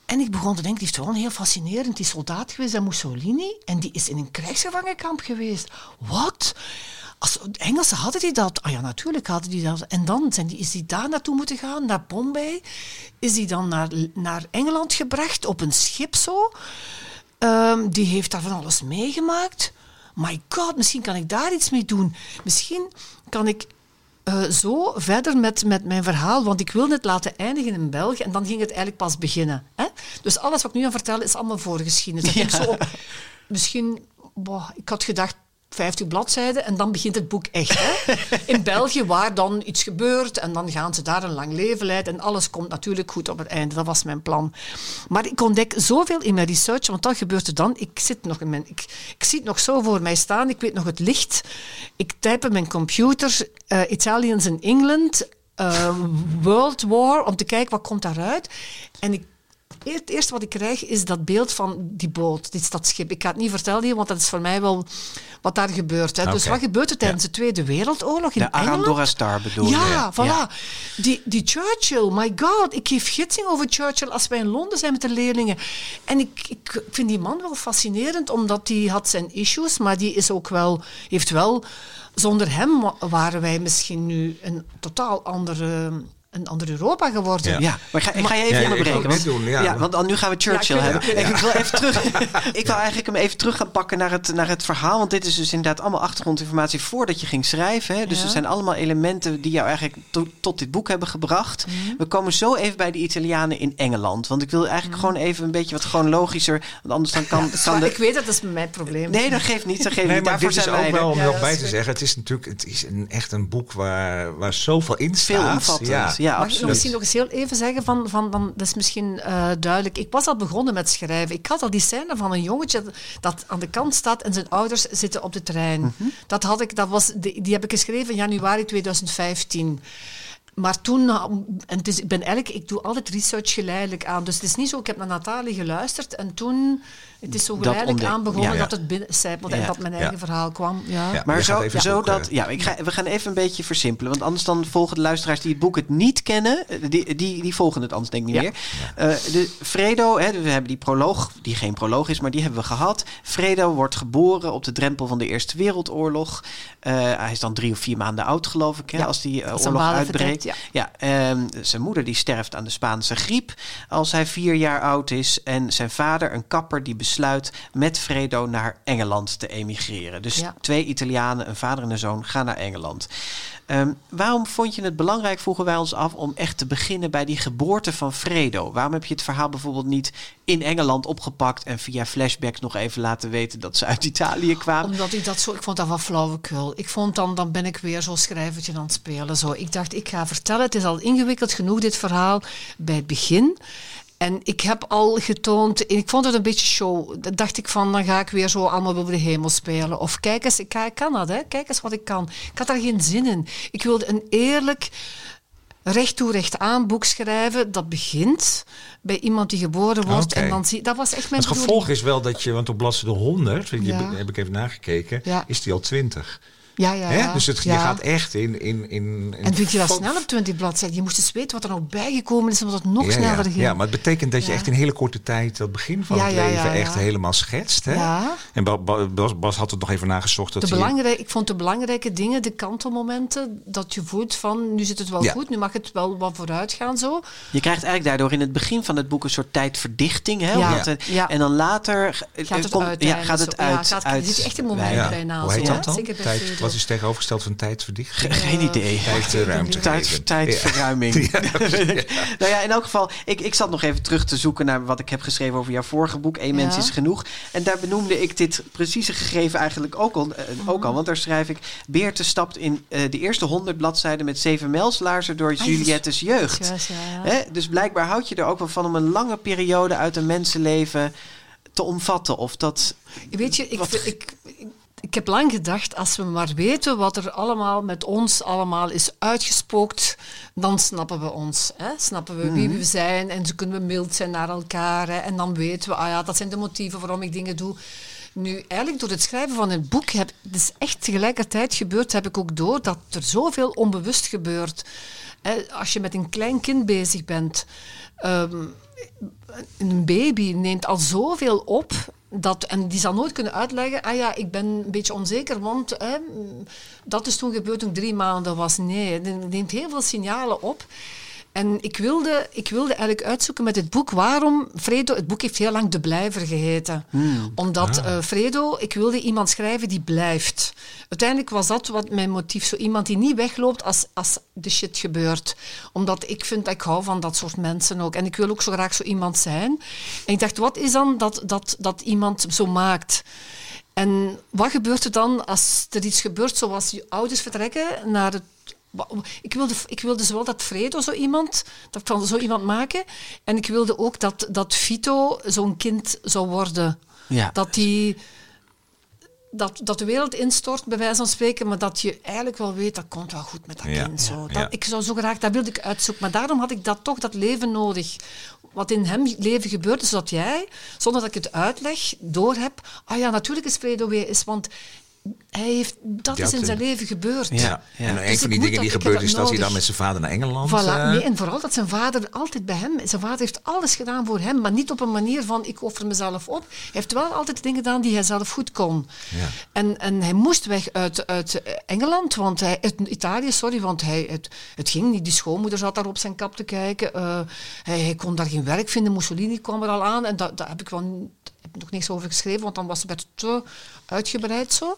En ik begon te denken, die is wel heel fascinerend. Die soldaat geweest Mussolini en die is in een krijgsgevangenkamp geweest. Wat? Als Engelsen hadden die dat. Ah ja, natuurlijk hadden die dat. En dan zijn die, is hij daar naartoe moeten gaan, naar Bombay. Is hij dan naar, naar Engeland gebracht op een schip zo. Um, die heeft daar van alles meegemaakt my god, misschien kan ik daar iets mee doen. Misschien kan ik uh, zo verder met, met mijn verhaal, want ik wil het laten eindigen in België en dan ging het eigenlijk pas beginnen. Hè? Dus alles wat ik nu aan vertel is allemaal voorgeschiedenis. Ja. Ik zo misschien, boah, ik had gedacht 50 bladzijden en dan begint het boek echt. Hè? In België, waar dan iets gebeurt en dan gaan ze daar een lang leven leiden en alles komt natuurlijk goed op het einde. Dat was mijn plan. Maar ik ontdek zoveel in mijn research, want wat gebeurt er dan? Ik, zit nog in mijn, ik, ik zie het nog zo voor mij staan, ik weet nog het licht. Ik typ op mijn computer uh, Italians in England, uh, World War, om te kijken wat komt daaruit. En ik het eerste wat ik krijg is dat beeld van die boot, dit stadschip. Ik ga het niet vertellen hier, want dat is voor mij wel wat daar gebeurt. Hè. Dus wat gebeurt er tijdens de Tweede Wereldoorlog in de Engeland? De Arandora Star bedoel je? Ja, voilà. Die, die Churchill, my god. Ik geef gidsing over Churchill als wij in Londen zijn met de leerlingen. En ik, ik vind die man wel fascinerend, omdat die had zijn issues, maar die is ook wel, heeft wel... Zonder hem waren wij misschien nu een totaal andere een ander Europa geworden. Ja, maar ga, ga je even ja, onderbreken? Want, doen, ja. ja. want nu gaan we Churchill hebben. Ik wil even terug. ik wil eigenlijk hem even terug gaan pakken naar het, naar het verhaal. Want dit is dus inderdaad allemaal achtergrondinformatie voordat je ging schrijven. Hè? Dus er zijn allemaal elementen die jou eigenlijk tot dit boek hebben gebracht. Mhm. We komen zo even bij de Italianen in Engeland. Want ik wil eigenlijk mhm. gewoon even een beetje wat chronologischer. Want anders dan kan, kan de... Ik weet dat dat is mijn probleem. Nee, dat geeft niet. Dat geeft nee, niet. Maar dit is ook wel om nog bij te zeggen. Het is natuurlijk het is een, echt een boek waar, waar zoveel in staat. Veel omvattend. Ja. Mag ik nog misschien nog eens heel even zeggen van, van, van dat is misschien eh, duidelijk. Ik was al begonnen met schrijven. Ik had al die scène van een jongetje dat aan de kant staat en zijn ouders zitten op de trein. Mhm. Dat had ik, dat was, die, die heb ik geschreven in januari 2015. Maar toen, eh, en het is, ik ben eigenlijk, ik doe altijd research geleidelijk aan. Dus het is niet zo, ik heb naar Nathalie geluisterd en toen, het is zo geleidelijk aan begonnen ja. dat het binnencijpelde Ja. en dat mijn eigen Ja. verhaal kwam. Ja. Ja. Maar zo, zo dat, eh, ja, ik ga, we gaan even een beetje versimpelen. Want anders dan volgen de luisteraars die het boek het niet kennen, eh, die, die, die volgen het anders denk ik niet Ja. meer. Eh, de Fredo, hè, we hebben die proloog, die geen proloog is, maar die hebben we gehad. Fredo wordt geboren op de drempel van de Eerste Wereldoorlog. Eh, hij is dan drie of vier maanden oud, geloof ik, hè, Ja, als die oorlog uitbreekt. vertrekt, Ja, ehm, zijn moeder die sterft aan de Spaanse griep als hij vier jaar oud is. En zijn vader, een kapper, die besluit met Fredo naar Engeland te emigreren. Dus Ja. twee Italianen, een vader en een zoon, gaan naar Engeland. Ehm, waarom vond je het belangrijk, vroegen wij ons af, om echt te beginnen bij die geboorte van Fredo? Waarom heb je het verhaal bijvoorbeeld niet in Engeland opgepakt en via flashbacks nog even laten weten dat ze uit Italië kwamen? Omdat ik dat zo, ik vond dat wel flauwekul. Ik vond dan, dan ben ik weer zo'n schrijvertje aan het spelen. Zo. Ik dacht, ik ga vertellen, het is al ingewikkeld genoeg dit verhaal bij het begin. En ik heb al getoond, en ik vond het een beetje show. Dan dacht ik van, dan ga ik weer zo allemaal boven de hemel spelen. Of kijk eens, ik, ik kan dat, hè. kijk eens wat ik kan. Ik had daar geen zin in. Ik wilde een eerlijk, recht toe recht aan boek schrijven. Dat begint bij iemand die geboren wordt. En dan zie, dat was echt mijn Het gevolg is wel dat je, want op bladzijde 100, weet je, Ja. heb ik even nagekeken, Ja. is die al 20. Ja, ja, Hè? Dus het, je gaat echt in... in, in, in En vind je dat snel op 20 bladzijden? Je moest eens weten wat er nou bijgekomen is, omdat het nog ja, sneller ja. ging. ja, maar het betekent dat je echt in hele korte tijd dat begin van Ja, het ja, leven ja, echt helemaal schetst. Hè? Ja. En Ba- Ba- Bas, Bas had het nog even nagezocht. Dat De belangrijk, ik vond de belangrijke dingen, de kantelmomenten, dat je voelt van, nu zit het wel Ja. goed, nu mag het wel wat vooruit gaan zo. Je krijgt eigenlijk daardoor in het begin van het boek een soort tijdverdichting. Hè? Ja. Het-. En dan later eh, Gaat het komt- uit? ja, gaat het uit. Ja, gaat, uit er zit echt een moment bijna Hoe heet zo, dat dan? Zeker bij Tijd. Wat is tegenovergesteld van tijdverdichting? Ge- Geen idee. Tijd, ruimte Tijd, geven. tijdverruiming. Ja. nou ja, in elk geval, ik, ik zat nog even terug te zoeken naar wat ik heb geschreven over jouw vorige boek, Eén mens is genoeg. En daar benoemde ik dit precieze gegeven eigenlijk ook al, eh, ook Mhm. al want daar schrijf ik, Beerte stapt in eh, de eerste honderd bladzijden met zeven mijlslaarzen door Ah, Juliettes jeugd. Juist, ja, ja. Hè? Dus blijkbaar houd je er ook wel van om een lange periode uit een mensenleven te omvatten. Of dat. Weet je, ik, Wat- ik, ik, heb lang gedacht, als we maar weten wat er allemaal met ons allemaal is uitgespookt, dan snappen we ons. Hè? Snappen we wie we zijn en zo kunnen we mild zijn naar elkaar. Hè? En dan weten we, ah ja, dat zijn de motieven waarom ik dingen doe. Nu, eigenlijk door het schrijven van een boek, heb, het is echt tegelijkertijd gebeurd, heb ik ook door dat er zoveel onbewust gebeurt. Hè, als je met een klein kind bezig bent, ehm, een baby neemt al zoveel op. Dat, en die zal nooit kunnen uitleggen, ah ja, ik ben een beetje onzeker, want dat is toen gebeurd toen ik drie maanden was. Nee, die neemt heel veel signalen op. En ik wilde, ik wilde eigenlijk uitzoeken met het boek waarom Fredo... Het boek heeft heel lang De Blijver geheten. Omdat eh, Fredo, ik wilde iemand schrijven die blijft. Uiteindelijk was dat wat mijn motief. Zo iemand die niet wegloopt als, als de shit gebeurt. Omdat ik vind, ik hou van dat soort mensen ook. En ik wil ook zo graag zo iemand zijn. En ik dacht, wat is dan dat, dat, dat iemand zo maakt? En wat gebeurt er dan als er iets gebeurt zoals je ouders vertrekken naar het Ik wilde, ik wilde zowel dat Fredo zo iemand, dat ik van zo iemand maken, en ik wilde ook dat, dat Vito zo'n kind zou worden. Ja. Dat, die, dat, dat de wereld instort, bij wijze van spreken, maar dat je eigenlijk wel weet, dat komt wel goed met dat Ja, kind. Zo. Dat, ja. Ik zou zo graag, dat wilde ik uitzoeken, maar daarom had ik dat toch, dat leven nodig. Wat in hem leven gebeurde, zodat jij, zonder dat ik het uitleg, doorheb, ah ja, natuurlijk is Fredo weer is, want hij heeft, dat is in zijn leven gebeurd. Ja, ja. En Dus een van die dingen die dat- gebeurd dat is dat hij dan met zijn vader naar Engeland... Voilà, eh, nee, en vooral dat zijn vader altijd bij hem... Zijn vader heeft alles gedaan voor hem, maar niet op een manier van ik offer mezelf op. Hij heeft wel altijd dingen gedaan die hij zelf goed kon. Ja. En, en hij moest weg uit, uit Engeland, want hij, uit Italië, sorry, want hij, het, het ging niet. Die schoonmoeder zat daar op zijn kap te kijken. Eh, hij, hij kon daar geen werk vinden. Mussolini kwam er al aan en daar daar heb ik wel nog niks over geschreven, want dan was het te uitgebreid zo.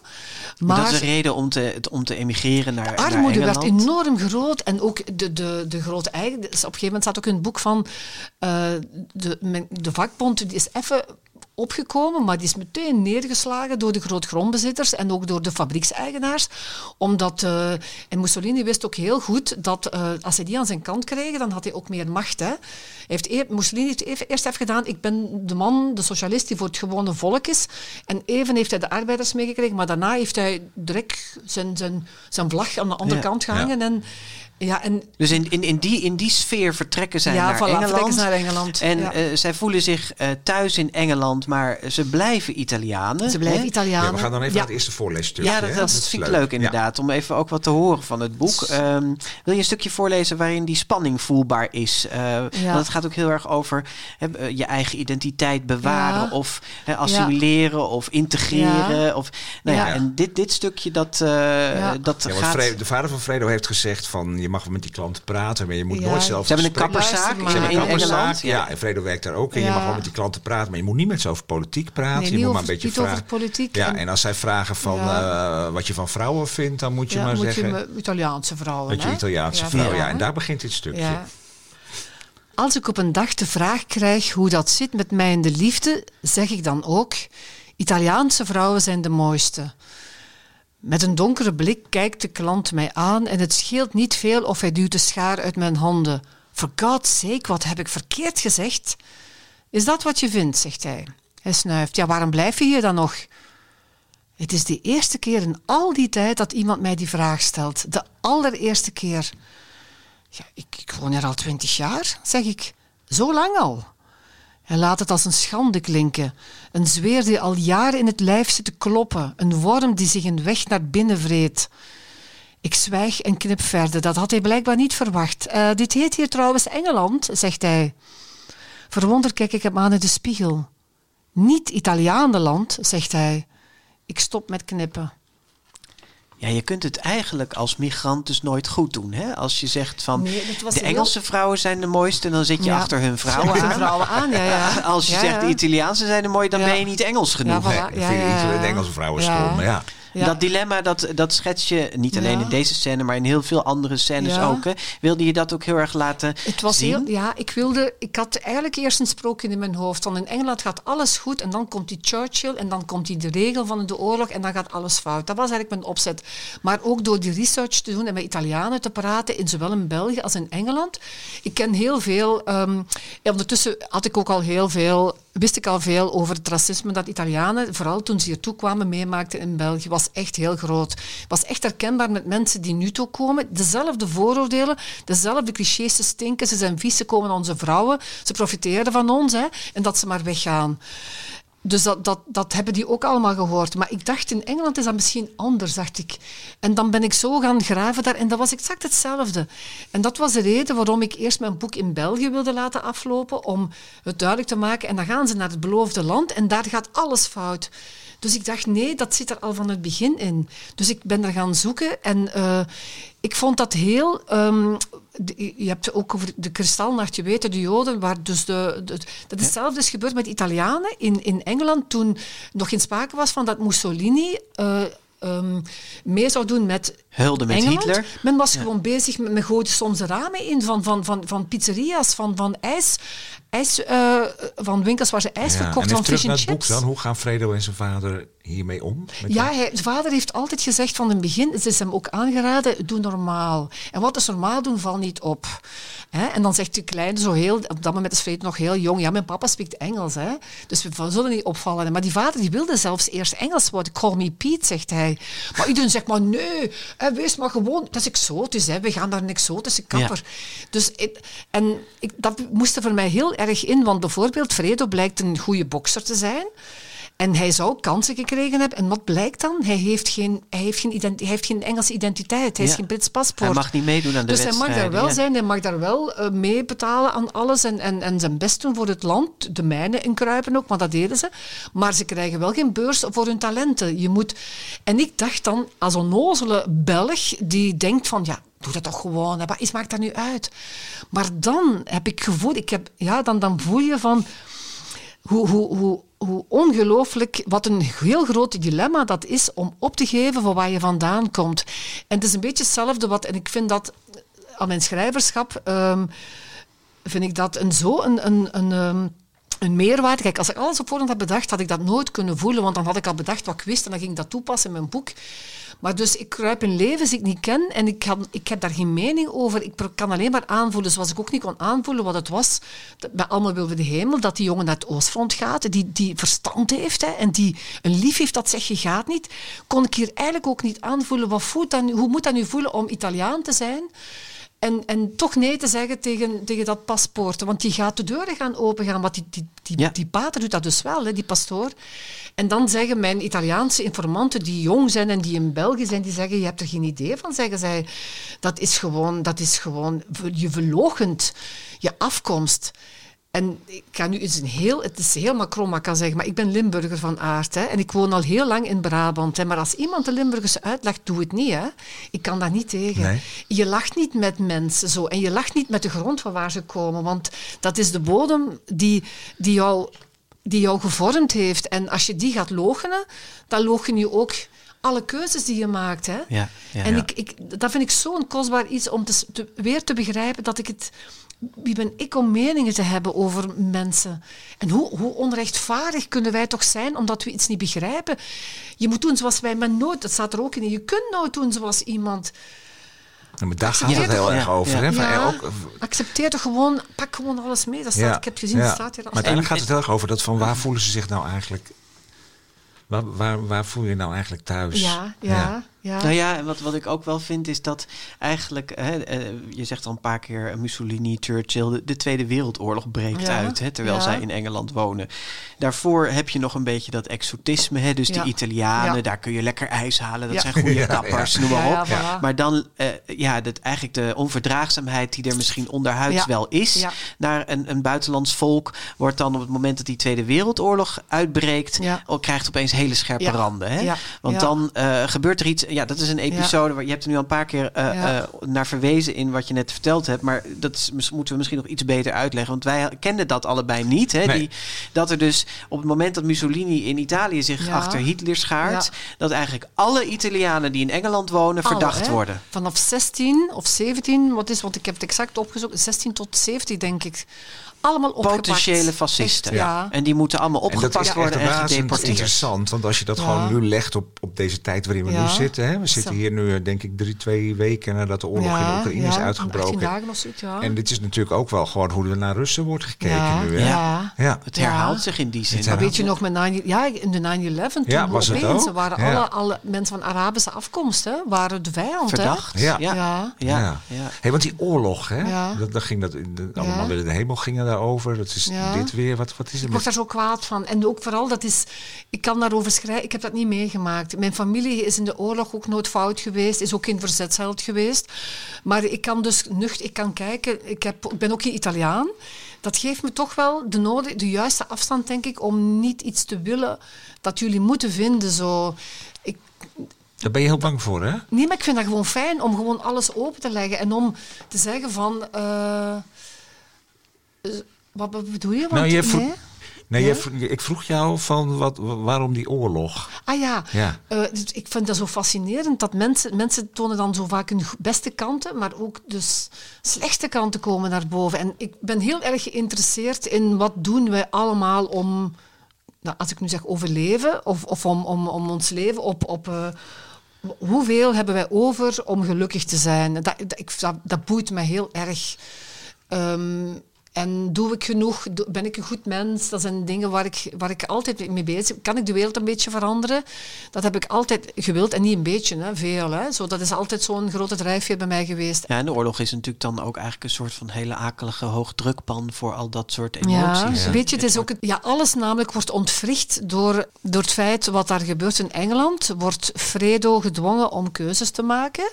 Maar Maar dat is de reden om te, om te emigreren naar, de naar armoede werd enorm groot. En ook de, de, de grote eigen... dus op een gegeven moment staat ook in het boek van... eh, de, de vakbond die is even opgekomen, maar die is meteen neergeslagen door de grootgrondbezitters en ook door de fabriekseigenaars. Omdat, uh, en Mussolini wist ook heel goed dat uh, als hij die aan zijn kant kreeg, dan had hij ook meer macht. Hè. Heeft e Mussolini heeft even, eerst even gedaan, ik ben de man, de socialist die voor het gewone volk is. En even heeft hij de arbeiders meegekregen, maar daarna heeft hij direct zijn, zijn, zijn vlag aan de andere kant gehangen. Ja. En, ja, en dus in, in, in, die, in die sfeer vertrekken zij ja, naar, voilà, Engeland. vertrekken ze naar Engeland. En ja. uh, zij voelen zich uh, thuis in Engeland, maar ze blijven Italianen. Ze blijven hè? Italianen. Ja, we gaan dan even Ja. naar het eerste voorleesstukje. Ja, dat, vind ik leuk inderdaad. Om even ook wat te horen van het boek. Um, wil je een stukje voorlezen waarin die spanning voelbaar is? Uh, Ja. Want het gaat ook heel erg over hè, je eigen identiteit bewaren Ja. of hè, assimileren of integreren. Of, nou ja, Ja. En dit, dit stukje dat, uh, dat gaat... De vader van Fredo heeft gezegd van je mag met die klant praten, maar je moet Ja. nooit zelf Ze hebben een kapperszaak. Ze hebben een kapperszaak. Ja, en Fredo werkt daar ook. En je mag wel met die klanten praten, maar je moet niet met ze over politiek praten. Nee, je niet moet over, maar een beetje niet over politiek. Ja, En- en als zij vragen van Ja. eh, wat je van vrouwen vindt, dan moet je ja, maar moet zeggen je me- Italiaanse vrouwen. dat je? Italiaanse Ja, vrouw. voilà, Ja, en daar begint dit stukje. Ja. Als ik op een dag de vraag krijg hoe dat zit met mij in de liefde, zeg ik dan ook: Italiaanse vrouwen zijn de mooiste. Met een donkere blik kijkt de klant mij aan en het scheelt niet veel of hij duwt de schaar uit mijn handen. For God's sake, wat heb ik verkeerd gezegd? Is dat wat je vindt? zegt hij. Hij snuift. Ja, waarom blijf je hier dan nog? Het is de eerste keer in al die tijd dat iemand mij die vraag stelt. De allereerste keer. Ja, ik, ik woon hier al twintig jaar, zeg ik. Zo lang al. Hij laat het als een schande klinken. Een zweer die al jaren in het lijf zit te kloppen. Een worm die zich een weg naar binnen vreet. Ik zwijg en knip verder. Dat had hij blijkbaar niet verwacht. Eh, dit heet hier trouwens Engeland, zegt hij. Verwonderd kijk ik hem aan in de spiegel. Niet Italiaanland, zegt hij. Ik stop met knippen. Ja, je kunt het eigenlijk als migrant dus nooit goed doen. Hè? Als je zegt van Nee, de heel- Engelse vrouwen zijn de mooiste, dan zit je Ja. achter hun vrouwen aan. vrouwen aan, ja, ja. Als je Ja, zegt ja. de Italiaanse zijn de mooie, dan Ja. ben je niet Engels genoeg. Ja, voilà. vind ja. de Engelse vrouwen Ja. stom. Maar ja. Ja. Dat dilemma, dat, dat schets je niet alleen in deze scène, maar in heel veel andere scènes ook. Hè. Wilde je dat ook heel erg laten Het was zien? heel, ja, ik wilde, ik had eigenlijk eerst een sprookje in mijn hoofd. Van in Engeland gaat alles goed en dan komt die Churchill en dan komt die de regel van de oorlog en dan gaat alles fout. Dat was eigenlijk mijn opzet. Maar ook door die research te doen en met Italianen te praten, in zowel in België als in Engeland. Ik ken heel veel, ehm, en ondertussen had ik ook al heel veel, wist ik al veel over het racisme dat Italianen, vooral toen ze hier kwamen, meemaakten in België, was echt heel groot. Was echt herkenbaar met mensen die nu toe komen. Dezelfde vooroordelen, dezelfde clichés, ze stinken, ze zijn vies, ze komen onze vrouwen, ze profiteren van ons hè, en dat ze maar weggaan. Dus dat, dat, dat hebben die ook allemaal gehoord. Maar ik dacht, in Engeland is dat misschien anders, dacht ik. En dan ben ik zo gaan graven daar en dat was exact hetzelfde. En dat was de reden waarom ik eerst mijn boek in België wilde laten aflopen, om het duidelijk te maken. En dan gaan ze naar het beloofde land en daar gaat alles fout. Dus ik dacht, nee, dat zit er al van het begin in. Dus ik ben er gaan zoeken en uh, ik vond dat heel... Um, de, je hebt ook over de kristalnacht, je weet, de Joden, waar dus de, de, dat hetzelfde is gebeurd met Italianen in, in Engeland toen nog geen sprake was van dat Mussolini... Uh, Um, mee zou doen met Hulde met Engeland. Hitler. Men was ja. gewoon bezig met, met gooide soms de ramen in van, van, van, van pizzeria's, van, van ijs, ijs uh, van winkels waar ze ijs ja, verkocht, en van terug fish naar and het boek chips. dan. Hoe gaan Fredo en zijn vader hiermee om? Ja, hij, zijn vader heeft altijd gezegd van het begin, het is hem ook aangeraden, doe normaal. En wat is normaal doen, val niet op. Hè? En dan zegt de kleine zo heel, op dat moment is Fredo nog heel jong, ja, mijn papa spreekt Engels, hè? dus we zullen niet opvallen. Maar die vader die wilde zelfs eerst Engels worden, call me Pete, zegt hij. Maar iedereen zegt maar nee, hè, wees maar gewoon, dat is exotisch, hè. we gaan naar een exotische kapper. Ja. Dus, en ik, dat moest er voor mij heel erg in, want bijvoorbeeld Fredo blijkt een goede bokser te zijn. En hij zou kansen gekregen hebben. En wat blijkt dan? Hij heeft geen, hij heeft geen, ident, hij heeft geen Engelse identiteit. Hij heeft geen Brits paspoort. Hij mag niet meedoen aan de Dus hij mag daar wel ja. zijn. Hij mag daar wel uh, mee betalen aan alles. En, en, en zijn best doen voor het land. De mijnen inkruipen ook, maar dat deden ze. Maar ze krijgen wel geen beurs voor hun talenten. Je moet... En ik dacht dan, als onnozele Belg die denkt van... ja doe dat toch gewoon. Wat is, maakt dat nu uit? Maar dan heb ik gevoeld... Ik heb, ja, dan, dan voel je van... Hoe, hoe, hoe, hoe ongelooflijk, wat een heel groot dilemma dat is om op te geven van waar je vandaan komt. En het is een beetje hetzelfde wat, en ik vind dat aan mijn schrijverschap, um, vind ik dat een, zo een, een, een um, een meerwaarde. Kijk, als ik alles op voorhand had bedacht, had ik dat nooit kunnen voelen, want dan had ik al bedacht wat ik wist en dan ging ik dat toepassen in mijn boek. Maar dus ik kruip in levens die ik niet ken en ik, kan, ik heb daar geen mening over. Ik kan alleen maar aanvoelen zoals ik ook niet kon aanvoelen wat het was. Bij Allemaal wilden de hemel, dat die jongen naar het Oostfront gaat, die, die verstand heeft hè, en die een lief heeft dat zegt je gaat niet. Kon ik hier eigenlijk ook niet aanvoelen. Wat voelt dat hoe moet dat nu voelen om Italiaan te zijn? En, en toch nee te zeggen tegen, tegen dat paspoort. Want die gaat de deuren gaan opengaan. Want die, die, die, Ja. die pater doet dat dus wel, hè, die pastoor. En dan zeggen mijn Italiaanse informanten, die jong zijn en die in België zijn, die zeggen, je hebt er geen idee van, zeggen zij. Dat is gewoon, dat is gewoon je verlogent, je afkomst. En ik kan nu eens een heel, het is heel macron, maar ik kan zeggen, maar ik ben Limburger van aard. Hè, en ik woon al heel lang in Brabant. Hè, maar als iemand de Limburgers uitlegt, doe het niet. Hè. Ik kan daar niet tegen. Nee. Je lacht niet met mensen zo. En je lacht niet met de grond van waar ze komen. Want dat is de bodem die, die, jou, die jou gevormd heeft. En als je die gaat logenen, dan logen je ook alle keuzes die je maakt. Hè. Ja, ja. en. Ik, ik, dat vind ik zo'n kostbaar iets om te, te- weer te begrijpen dat ik het... Wie ben ik om meningen te hebben over mensen? En hoe, hoe onrechtvaardig kunnen wij toch zijn omdat we iets niet begrijpen? Je moet doen zoals wij, maar nooit, dat staat er ook in. Je kunt nooit doen zoals iemand. Maar daar gaat het heel erg over. Ja. Hè? Van, Ja, eh, ook, accepteer toch gewoon, pak gewoon alles mee. Dat staat, Ik heb gezien, het staat hier Maar al. uiteindelijk gaat het heel erg over dat van waar voelen ze zich nou eigenlijk... Waar, waar, waar voel je je nou eigenlijk thuis? Ja, ja, ja. Nou ja, en wat, wat ik ook wel vind is dat eigenlijk, hè, eh, je zegt al een paar keer eh, Mussolini, Churchill, de, de Tweede Wereldoorlog breekt Ja, uit, hè, terwijl ja. zij in Engeland wonen. Daarvoor heb je nog een beetje dat exotisme, hè, dus Ja. de Italianen, Ja. daar kun je lekker ijs halen, dat Ja. zijn goede Ja, kappers, ja. noem maar op. ja, voilà. Maar dan, eh, ja, dat, eigenlijk de onverdraagzaamheid die er misschien onderhuids Ja. wel is, Ja. naar een, een buitenlands volk, wordt dan op het moment dat die Tweede Wereldoorlog uitbreekt, Ja. al krijgt opeens hele scherpe Ja. randen. Hè? Ja. Want Ja. dan eh, gebeurt er iets. Ja, dat is een episode waar je hebt er nu al een paar keer eh, Ja. eh, naar verwezen in wat je net verteld hebt. Maar dat is, moeten we misschien nog iets beter uitleggen. Want wij kenden dat allebei niet. Hè? Nee. Die, dat er dus op het moment dat Mussolini in Italië zich Ja. achter Hitler schaart, Ja. dat eigenlijk alle Italianen die in Engeland wonen Alle, verdacht hè. worden. Vanaf 16 of 17, wat is, want ik heb het exact opgezocht, 16 tot 17 denk ik. Allemaal opgepakt. Potentiële fascisten. Ja. En die moeten allemaal En dat opgepakt is echt worden en razend gedeporteerd. interessant. Want als je dat Ja. gewoon nu legt op, op deze tijd waarin we Ja. nu zitten. Hè? We zitten hier nu eh, denk ik drie, twee weken nadat de oorlog in de Oekraïne is 18 uitgebroken. dagen zoiets. En dit is natuurlijk ook wel gewoon hoe er naar Russen wordt gekeken ja, nu. Hè? ja. Ja. Het herhaalt Ja. zich in die zin. Maar weet je nog, met 9, ja, in de 9-11, toen Ja, was het ook? waren Ja. alle, alle mensen van Arabische afkomst, hè, waren de vijand. Verdacht. Ja. Ja. Ja. Ja. Ja. Ja. Hey, want die oorlog, hè? Ja. Dat, dat ging dat, de, Ja. allemaal willen de hemel gingen daarover. Dat is Ja. dit weer. Wat, wat is Ik er word daar zo kwaad van. En ook vooral, dat is, ik kan daarover schrijven, ik heb dat niet meegemaakt. Mijn familie is in de oorlog ook nooit fout geweest, is ook geen verzetsheld geweest. Maar ik kan dus nucht, ik kan kijken, ik, heb, ik ben ook geen Italiaan. Dat geeft me toch wel de, nodige, de juiste afstand, denk ik, om niet iets te willen dat jullie moeten vinden. Zo. Ik, Daar ben je heel bang voor, hè? Nee, maar ik vind dat gewoon fijn om gewoon alles open te leggen en om te zeggen van. eh, wat wat bedoel je? Want, Nou, je vroeg- nee? Nee, Ja? jij vro- ik vroeg jou van wat, waarom die oorlog? Ah ja, Ja. Eh, dus ik vind dat zo fascinerend dat mensen, mensen tonen dan zo vaak hun beste kanten, maar ook dus slechte kanten komen naar boven. En ik ben heel erg geïnteresseerd in wat doen wij allemaal om, nou, als ik nu zeg overleven, of, of om, om, om ons leven op... op eh, Hoeveel hebben wij over om gelukkig te zijn? Dat, dat, ik, dat, dat boeit me heel erg. Ehm, en doe ik genoeg? Ben ik een goed mens? Dat zijn dingen waar ik, waar ik altijd mee bezig ben. Kan ik de wereld een beetje veranderen? Dat heb ik altijd gewild. En niet een beetje, hè, veel. Hè. Zo, dat is altijd zo'n grote drijfveer bij mij geweest. Ja, en de oorlog is natuurlijk dan ook eigenlijk een soort van hele akelige hoogdrukpan voor al dat soort Ja, emoties. weet je, het is ook het, ja, alles namelijk wordt ontwricht door, door het feit wat daar gebeurt in Engeland. Wordt Fredo gedwongen om keuzes te maken.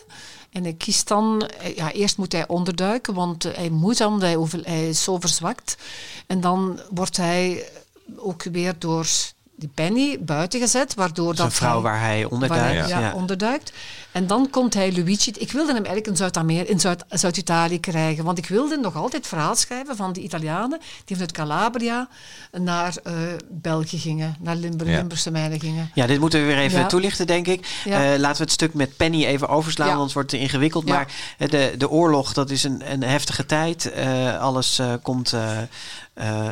En hij kiest dan, eh, ja, eerst moet hij onderduiken, want hij moet dan, hij, over- hij is zo verzwakt. En dan wordt hij ook weer door die Penny buiten gezet, waardoor Dat een vrouw hij- waar hij waar onderduikt. hij, ja, ja. onderduikt. En dan komt hij Luigi. Ik wilde hem eigenlijk in Zuid-Amerika, in Zuid- Zuid-Italië krijgen. Want ik wilde nog altijd het verhaal schrijven van die Italianen die vanuit Calabria naar eh, België gingen, naar Limburg, Ja. Limburgse mijnen gingen. Ja, dit moeten we weer even Ja. toelichten, denk ik. Ja. Eh, laten we het stuk met Penny even overslaan, Ja. anders wordt het te ingewikkeld. Ja. Maar eh, de, de oorlog, dat is een, een heftige tijd. Eh, alles eh, komt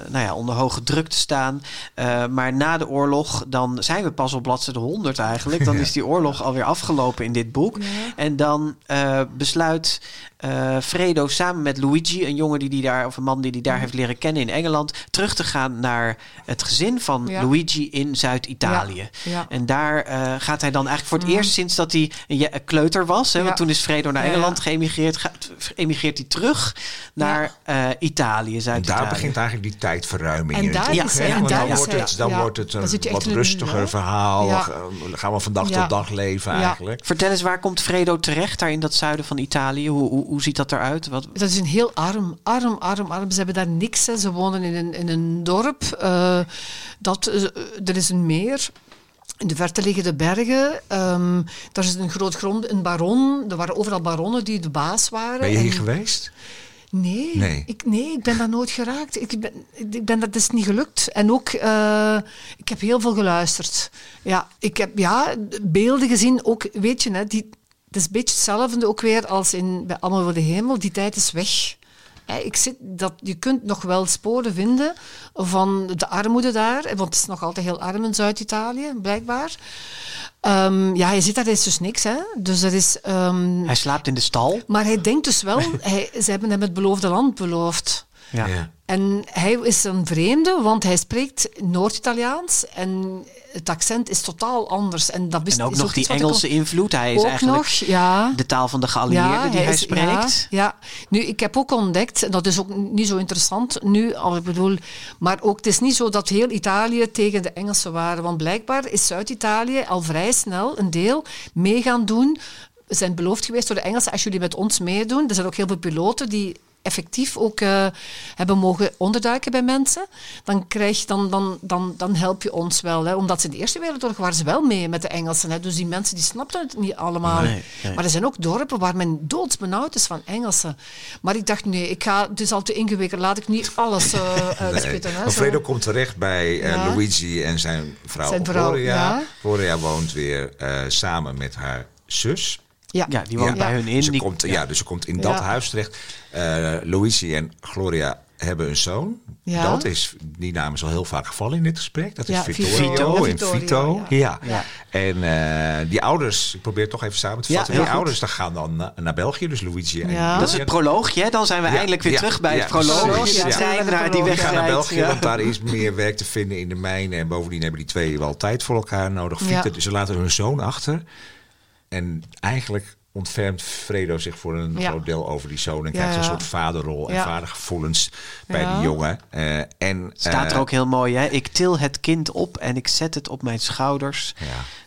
nou ja, onder hoge druk te staan. Eh, maar na de oorlog, dan zijn we pas op bladzijde 100 eigenlijk. Dan is die oorlog alweer afgelopen in dit boek. En dan eh, besluit eh, Fredo samen met Luigi, een jongen die die daar, of een man die die daar heeft leren kennen in Engeland, terug te gaan naar het gezin van Ja. Luigi in Zuid-Italië. Ja, ja. En daar eh, gaat hij dan eigenlijk voor het eerst sinds dat hij een, ja- een kleuter was. Hè, Ja. Want toen is Fredo naar Ja, Engeland ja. geëmigreerd. Gaat, emigreert hij terug naar eh, Italië, En Zuid-Italië. daar begint eigenlijk die tijdverruiming En in. daar Ja, is want dan wordt het, dan ja. wordt het een wat rustiger verhaal. Gaan we van dag Ja. tot dag leven Ja. eigenlijk. Vertel eens, waar komt Fredo terecht daar in dat zuiden van Italië? Hoe, hoe, hoe ziet dat eruit? Wat, Dat is een heel arm, arm, arm, arm. Ze hebben daar niks. Hè. Ze wonen in een, in een dorp. eh, dat, eh, er is een meer. In de verte liggen de bergen. Ehm, daar is een groot grond, een baron. Er waren overal baronnen die de baas waren. Ben je hier En- geweest? Nee, Nee. Ik, nee, ik ben daar nooit geraakt. Ik ben, ik ben, dat is niet gelukt. En ook, eh, ik heb heel veel geluisterd. Ja, ik heb ja, beelden gezien. Ook, weet je, hè, die, het is een beetje hetzelfde ook weer als in, bij Allemaal voor de Hemel. Die tijd is weg. Hè, ik zit, dat, je kunt nog wel sporen vinden van de armoede daar. Want het is nog altijd heel arm in Zuid-Italië, blijkbaar. Ehm, ja, je ziet daar is dus niks. Hè. Dus er is... ehm, hij slaapt in de stal. maar hij denkt dus wel, hij, ze hebben hem het beloofde land beloofd. Ja. Ja. En hij is een vreemde, want hij spreekt Noord-Italiaans en het accent is totaal anders. En, dat En ook nog die Engelse invloed. Hij is ook eigenlijk nog, ja. de taal van de geallieerden die hij, is- spreekt. Ja, ja. nu ik heb ook ontdekt, en dat is ook niet zo interessant nu, al ik bedoel, maar ook het is niet zo dat heel Italië tegen de Engelsen waren, want blijkbaar is Zuid-Italië al vrij snel een deel mee gaan doen. We zijn beloofd geweest door de Engelsen, als jullie met ons meedoen. Er zijn ook heel veel piloten die effectief ook eh, hebben mogen onderduiken bij mensen, dan, krijg, je- dan, dan, dan, dan help je ons wel. Hè. Omdat ze in de Eerste Wereldoorlog waren ze wel mee met de Engelsen. Hè. Dus die mensen die snapten het niet allemaal. Nee, nee. Maar er zijn ook dorpen waar men doodsbenauwd is van Engelsen. Maar ik dacht, nee, ik ga, het is al te ingewikkeld. Laat ik niet alles eh uitspitten. hè, zo. Alfredo komt terecht bij eh, Ja. Luigi en zijn vrouw, Zijn vrouw, Gloria. ja. Gloria woont weer eh, samen met haar zus. Ja. Ja, die woont Ja. bij hun in. Ze Die- komt, ja. dus ze komt in dat Ja. huis terecht. Eh, Luigi en Gloria hebben een zoon. Ja. Dat is, die naam is al heel vaak gevallen in dit gesprek. Dat is Ja, Vittorio, Vito. en Vittorio, Vito. ja. Ja. Ja. En eh, die ouders, ik probeer het toch even samen te vatten. die goed. ouders dan gaan dan na- naar België, dus Luigi en Ja. Dat is het proloogje, hè? dan zijn we Ja, eindelijk weer ja, terug bij ja, het proloog. precies, De ja. trein die We We weg gaan naar België, ja. want daar is meer werk te vinden in de mijnen. En bovendien hebben die twee wel tijd voor elkaar nodig. Ja. Fieten, dus ze laten hun zoon achter. En eigenlijk ontfermt Fredo zich voor een Ja. groot deel over die zoon. En Ja, krijgt een soort vaderrol en Ja. vadergevoelens bij Ja. die jongen. Eh, en, Staat er eh, ook heel mooi, hè? Ik til het kind op en ik zet het op mijn schouders.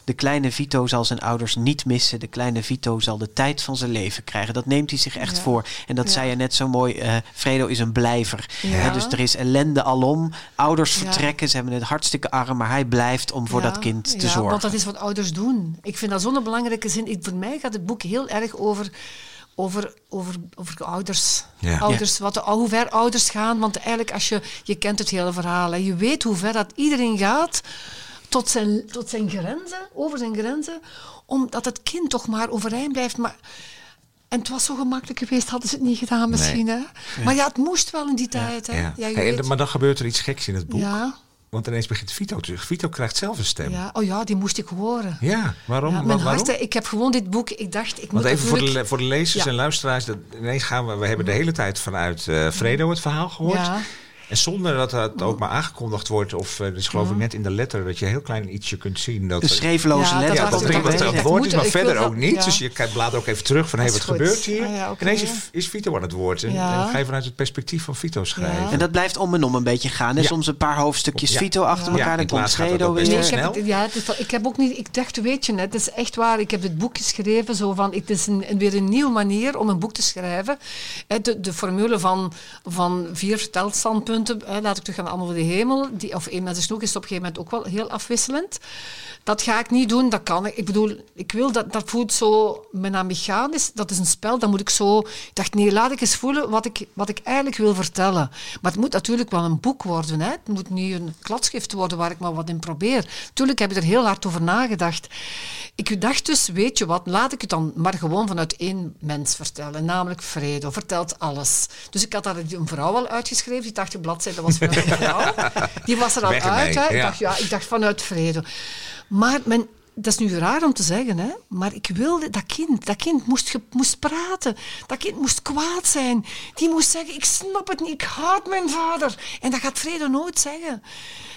De kleine Vito zal zijn ouders niet missen. De kleine Vito zal de tijd van zijn leven krijgen. Dat neemt hij zich echt Ja. voor. En dat Ja. zei je net zo mooi. eh, Fredo is een blijver. Dus er is ellende alom. Ouders Ja. vertrekken. Ze hebben het hartstikke arm. Maar hij blijft om voor Ja, dat kind te ja, zorgen. Want dat is wat ouders doen. Ik vind dat zo'n belangrijke zin. Ik, voor mij gaat het boek heel erg over, over, over, over ouders. Ouders wat, hoe ver ouders gaan. Want eigenlijk, als je, je kent het hele verhaal. Hè. Je weet hoe ver dat iedereen gaat tot zijn, tot zijn grenzen, over zijn grenzen. Omdat het kind toch maar overeind blijft. Maar, en het was zo gemakkelijk geweest, hadden ze het niet gedaan misschien. Hè? Maar ja, het moest wel in die tijd. Hè. Ja. Ja, Hey, maar dan gebeurt er iets geks in het boek. ja, Want ineens begint Vito terug. Vito krijgt zelf een stem. Ja, ja. Oh ja, die moest ik horen. waarom? Ja, Wa- mijn waarom? hart, ik heb gewoon dit boek, ik dacht, ik moet Want even voor de, voor de lezers Ja. en luisteraars. Dat, ineens gaan we, we hebben de hele tijd vanuit eh, Fredo het verhaal gehoord. Ja. En zonder dat het ook maar aangekondigd wordt. Of uh, dus geloof ik net in de letter dat je heel klein ietsje kunt zien. Dat De schreefloze Ja, letter. ja, dat dat het hè. het woord is, Het maar verder ook dat- niet. ja. Dus je kijkt- blaad ook even terug van hé, Dat wat goed. gebeurt hier? Ah, ja, oké. Ineens is, is Vito aan het woord. En, Ja. en ga je vanuit het perspectief van Vito schrijven. En dat blijft om en om een beetje gaan. hè. Ja. Soms een paar hoofdstukjes Ja. Vito achter Ja, elkaar. Dan het komt dat best weer. Nee, ik heb, snel. het- ja, het ik heb ook niet. Ik dacht, weet je, net, het is echt waar. Ik heb dit boek geschreven zo van. Het is een, weer een nieuwe manier om een boek te schrijven. De, de formule van, van vier vertelstandpunten, hè, laat ik terug gaan allemaal voor de hemel. Die, of één mensen genoeg is op een gegeven moment ook wel heel afwisselend. Dat ga ik niet doen, dat kan ik. Ik bedoel, ik wil dat, dat voelt zo bijna mechanisch. Dat is een spel, dan moet ik zo... Ik dacht, nee, laat ik eens voelen wat ik, wat ik eigenlijk wil vertellen. Maar het moet natuurlijk wel een boek worden. Hè. Het moet niet een kladschrift worden waar ik maar wat in probeer. Tuurlijk heb ik er heel hard over nagedacht. ik dacht dus, weet je wat, laat ik het dan maar gewoon vanuit één mens vertellen. Namelijk Fredo, vertelt alles. Dus ik had daar een vrouw al uitgeschreven, die 80 bladzijden was vanuit een vrouw. Die was er al uit. Hè. Ik, dacht, ja, ik dacht vanuit Fredo. Maar men, dat is nu raar om te zeggen, hè? maar ik wilde dat kind. Dat kind moest, ge- moest praten. Dat kind moest kwaad zijn. Die moest zeggen, ik snap het niet, ik haat mijn vader. En dat gaat Fredo nooit zeggen.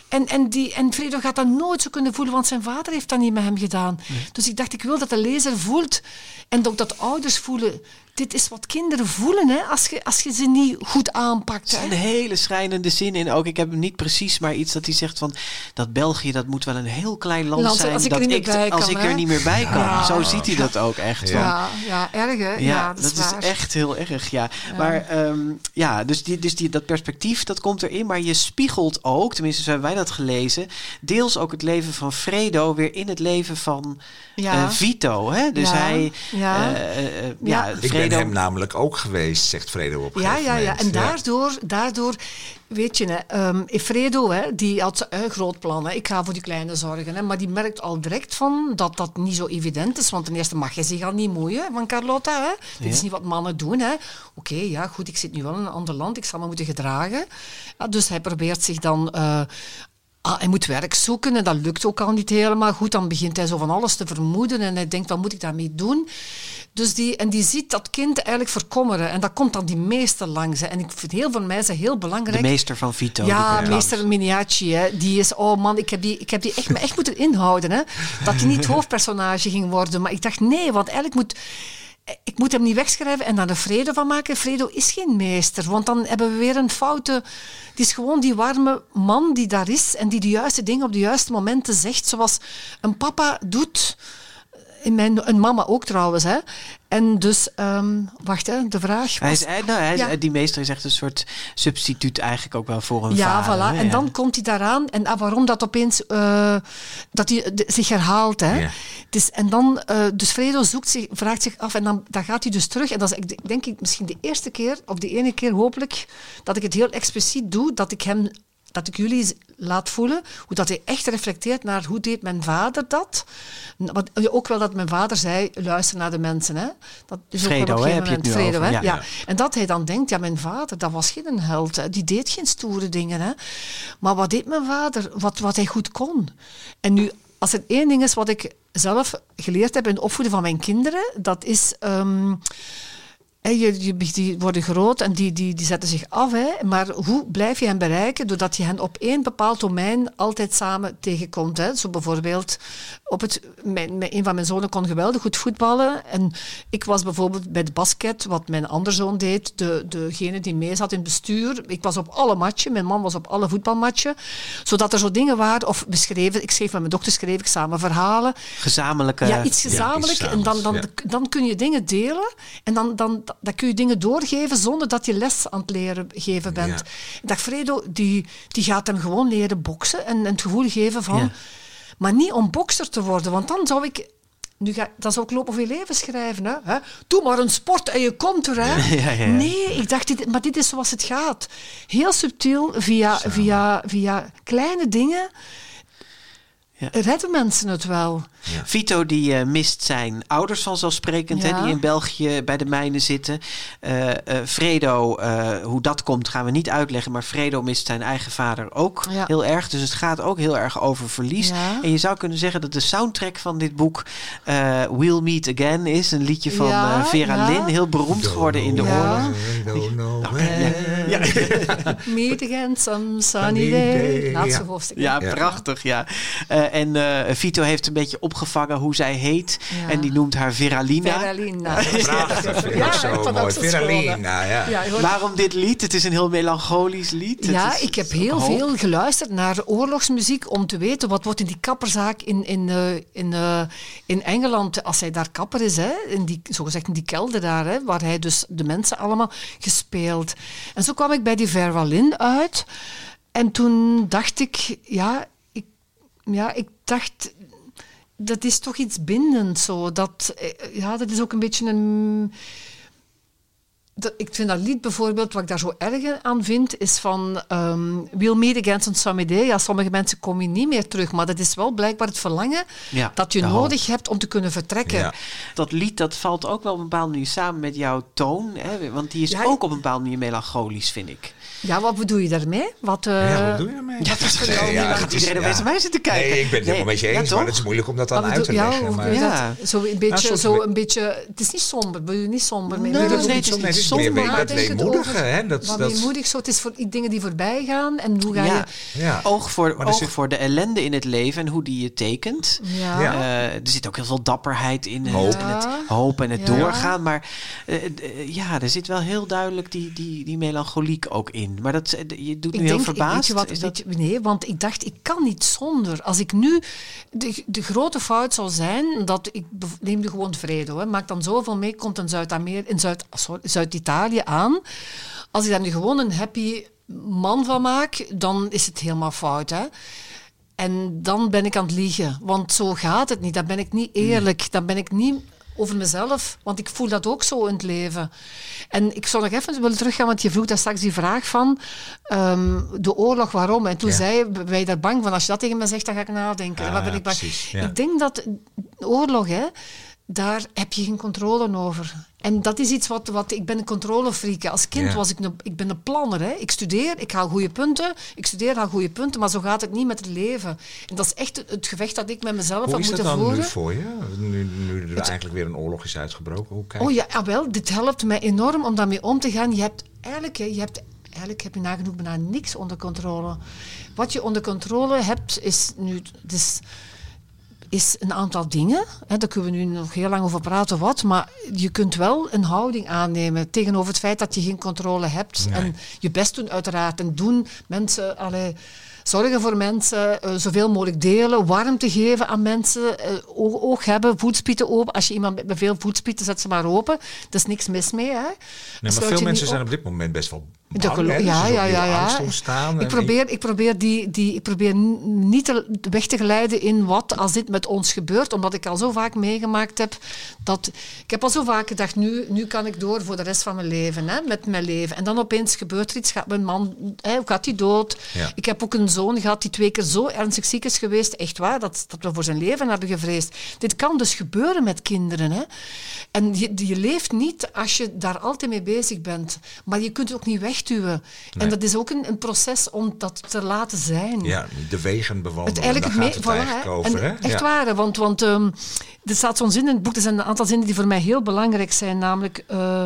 En, en, die, en Fredo gaat dat nooit zo kunnen voelen, want zijn vader heeft dat niet met hem gedaan. Dus ik dacht, ik wil dat de lezer voelt en ook dat ouders voelen. Dit is wat kinderen voelen hè, als, je, als je ze niet goed aanpakt. Er Hè. zijn hele schrijnende zinnen in. Ook ik heb hem niet precies, maar iets dat hij zegt van dat België dat moet wel een heel klein land, Land, zijn. als ik dat er niet ik, meer bij als kan, ik er niet meer bij kan. Ja. Zo ziet hij dat ook echt. Ja, ja, erg hè? Ja, Ja, dat, dat, is, is, echt heel erg, ja. Maar ehm, ja, dus, die, dus die, dat perspectief, dat komt erin. Maar je spiegelt ook, tenminste zo hebben wij dat gelezen... deels ook het leven van Fredo weer in het leven van Ja. eh, Vito. Hè? Dus Ja, hij... ja. eh, eh, Ja. ja, Ik ben hem namelijk ook geweest, zegt Fredo op een Ja, gegeven ja, ja. En daardoor, daardoor weet je, hè, ehm, Fredo, hè, die had een groot plan. Hè. Ik ga voor die kleine zorgen. Hè, maar die merkt al direct van dat dat niet zo evident is. Want ten eerste mag je zich al niet moeien van Carlotta. Hè. Dit is niet wat mannen doen. hè. Oké, ja, goed, ik zit nu wel in een ander land. Ik zal me moeten gedragen. Ja, dus hij probeert zich dan... eh, Ah, hij moet werk zoeken en dat lukt ook al niet helemaal goed. Dan begint hij zo van alles te vermoeden en hij denkt, wat moet ik daarmee doen? Dus die, en die ziet dat kind eigenlijk verkommeren. En dat komt dan die meester langs. hè. En ik vind heel veel mensen heel belangrijk. De meester van Vito. Ja, meester Miniaci, hè. die is, oh man, ik heb die, ik heb die echt, me echt moeten inhouden. Hè. Dat hij niet hoofdpersonage ging worden. Maar ik dacht, nee, want eigenlijk moet, ik moet hem niet wegschrijven en dan een Fredo van maken. Fredo is geen meester, want dan hebben we weer een foute... Het is gewoon die warme man die daar is en die de juiste dingen op de juiste momenten zegt, zoals een papa doet... In mijn, een mama ook trouwens, hè. En dus, ehm, wacht, hè, de vraag Hij was... is, hij- nou, hij- Ja. Die meester is echt een soort substituut eigenlijk ook wel voor een Ja, vader. voilà. hè, En ja. dan komt hij daaraan. En ah, waarom dat opeens eh, dat hij de- zich herhaalt. Hè? Ja. Het is, en dan, eh, dus Fredo zoekt zich, vraagt zich af en dan, dan gaat hij dus terug. En dat is ik denk ik misschien de eerste keer, of de ene keer hopelijk, dat ik het heel expliciet doe, dat ik hem dat ik jullie laat voelen hoe dat hij echt reflecteert naar hoe deed mijn vader dat. Want ook wel dat mijn vader zei, luister naar de mensen. Hè. Dat is ook wel op een gegeven heb je het moment Fredo, over, hè. ja. Ja. En dat hij dan denkt, ja, mijn vader, dat was geen held. Hè. Die deed geen stoere dingen. Hè. Maar wat deed mijn vader? Wat, wat hij goed kon. En nu, als er één ding is wat ik zelf geleerd heb in het opvoeden van mijn kinderen, dat is... ehm, je, je, die worden groot en die, die, die zetten zich af. Hè. Maar hoe blijf je hen bereiken? Doordat je hen op één bepaald domein altijd samen tegenkomt. Hè. Zo bijvoorbeeld, op het, mijn, mijn- een van mijn zonen kon geweldig goed voetballen. En ik was bijvoorbeeld bij het basket, wat mijn andere zoon deed, de, degene die mee zat in het bestuur. Ik was op alle matchen, mijn man was op alle voetbalmatchen. Zodat er zo dingen waren, of beschreven, ik schreef met mijn dochter schreef ik samen verhalen. Gezamenlijke... Ja, iets gezamenlijk. iets en dan, dan, dan kun je dingen delen. En dan, dan, dan kun je dingen doorgeven zonder dat je les aan het leren geven bent. Ja. Ik dacht, Fredo, die, die gaat hem gewoon leren boksen. En, en het gevoel geven van... Maar niet om bokser te worden. Want dan zou ik... Nu ga, dan zou ik loop of je leven schrijven. Hè? Hè? Doe maar een sport en je komt er. Hè? Ja, ja, ja. Nee, ik dacht, dit, maar dit is zoals het gaat. Heel subtiel, via, via, via kleine dingen... Ja. redden mensen het wel. Vito die eh, mist zijn ouders vanzelfsprekend, hè, Ja. die in België bij de mijnen zitten. Eh, eh, Fredo, eh, hoe dat komt gaan we niet uitleggen, maar Fredo mist zijn eigen vader ook Ja. heel erg. Dus het gaat ook heel erg over verlies. Ja. En je zou kunnen zeggen dat de soundtrack van dit boek eh, We'll Meet Again is. Een liedje van Ja, Vera ja. Lynn, heel beroemd geworden in de Ja. oorlog. Nou, when. Meet again some sunny day. day, Laatste ja. hoofdstuk. Ja, Ja. prachtig, ja. Eh, en eh, Vito heeft een beetje opgevangen hoe zij heet. Ja. En die noemt haar Veralina. Veralina. Prachtig, Ja, zo mooi. Veralina, ja. Ja, je hoort- Waarom dit lied? Het is een heel melancholisch lied. Het Ja, is- ik heb heel hoog. veel geluisterd naar oorlogsmuziek om te weten wat wordt in die kapperzaak in, in, eh, in, eh, in Engeland, als hij daar kapper is, hè, in die, zogezegd in die kelder daar, hè, waar hij dus de mensen allemaal gespeeld. En zo kwam ik bij die Verwalin uit. En toen dacht ik, ja, ik, ja, ik dacht, dat is toch iets bindend zo. Dat, eh, ja, dat is ook een beetje een dat, ik vind dat lied bijvoorbeeld, wat ik daar zo erg aan vind, is van um, We'll meet against on some day. Ja, sommige mensen komen hier niet meer terug, maar dat is wel blijkbaar het verlangen Ja. dat je nodig hebt om te kunnen vertrekken. Ja. Dat lied dat valt ook wel op een bepaalde manier samen met jouw toon. Hè? Want die is Ja, ook op een bepaalde manier melancholisch, vind ik. Ja, wat bedoel je daarmee? Wat, eh, ja, wat doe je ermee? Ja, dat is Nee, ja, ja, het gaat is- iedereen naar mij zitten kijken. Nee, ik ben het helemaal met je eens, maar het is moeilijk om dat dan wat uit te bedoel- leggen. maar- Ja. Zo een beetje, soms zo een beetje, het is niet somber, bedoel je niet somber mee? Nee, bedoel nee, je het is meer weet dat weemoedige. over Hè? Dat, Wat dat, weemoedig zo, het is voor dingen die voorbij gaan en hoe ga Ja. je... ja. Oog, voor, Maar oog zit- voor de ellende in het leven en hoe die je tekent. Ja. Ja. Eh, er zit ook heel veel dapperheid in. en- Hoop. En het hoop en het Ja. doorgaan. Maar eh, eh, ja, er zit wel heel duidelijk die, die, die melancholiek ook in. Maar dat, eh, je doet nu heel ik- verbaasd. Weet je wat, Is weet dat- je- nee, want ik dacht, ik kan niet zonder. Als ik nu... De, de grote fout zou zijn dat ik... Neem nu gewoon vrede, hoor. Maak dan zoveel mee, komt in Zuid-Amerika... In Zuid, sorry, Zuid-Italië aan. Als ik daar nu gewoon een happy man van maak, dan is het helemaal fout, hè. En dan ben ik aan het liegen. Want zo gaat het niet. Dan ben ik niet eerlijk. Dan ben ik niet over mezelf. Want ik voel dat ook zo in het leven. En ik zou nog even willen teruggaan, want je vroeg daar straks die vraag van ehm, de oorlog, waarom? En toen Ja. zei je daar bang van? Als je dat tegen me zegt, dan ga ik nadenken. en Ah, wat ben ik bang? precies, ja. Ik denk dat oorlog, hè, daar heb je geen controle over. En dat is iets wat, wat ik ben een controlefreak. Als kind Ja. was ik een, ik ben een planner. Hè. Ik studeer, ik haal goede punten. Ik studeer, haal goede punten. Maar zo gaat het niet met het leven. En dat is echt het, gevecht dat ik met mezelf Hoe heb is dat moeten dan voeren. nu voor je? Nu, nu er eigenlijk weer een oorlog is uitgebroken. Hoe kijk Oh ja, ah, wel, dit helpt mij enorm om daarmee om te gaan. Je hebt eigenlijk, hè, je hebt, eigenlijk heb je nagenoeg bijna niks onder controle. Wat je onder controle hebt, is nu... Dus, is een aantal dingen. Hè, daar kunnen we nu nog heel lang over praten wat. Maar je kunt wel een houding aannemen tegenover het feit dat je geen controle hebt. Nee. En je best doen uiteraard. En doen mensen... Allee, Zorgen voor mensen, eh, zoveel mogelijk delen, warmte geven aan mensen, eh, oog, oog hebben, voetspieten open. Als je iemand met veel voetspieten, zet ze maar open. Er is niks mis mee. Hè? Nee, maar veel mensen zijn op dit moment best wel Ja, ja, ja, ja. ontstaan. Ik probeer, ik probeer, die, die, ik probeer niet te, weg te glijden in wat als dit met ons gebeurt, omdat ik al zo vaak meegemaakt heb dat ik heb al zo vaak gedacht, nu, nu kan ik door voor de rest van mijn leven, hè, met mijn leven. En dan opeens gebeurt er iets, gaat mijn man, hè, gaat hij dood? Ja. Ik heb ook een zoon gehad die twee keer zo ernstig ziek is geweest, echt waar, dat, dat we voor zijn leven hebben gevreesd. Dit kan dus gebeuren met kinderen. Hè. En je, je leeft niet als je daar altijd mee bezig bent. Maar je kunt ook niet wegduwen. En dat is ook een, een proces om dat te laten zijn. Ja, de wegen Het bewandelen, eigenlijk het het voilà, eigenlijk hè. over. En? Echt Ja. waar, want, want ehm, er staat zo'n zin in het boek, er zijn een aantal zinnen die voor mij heel belangrijk zijn, namelijk eh,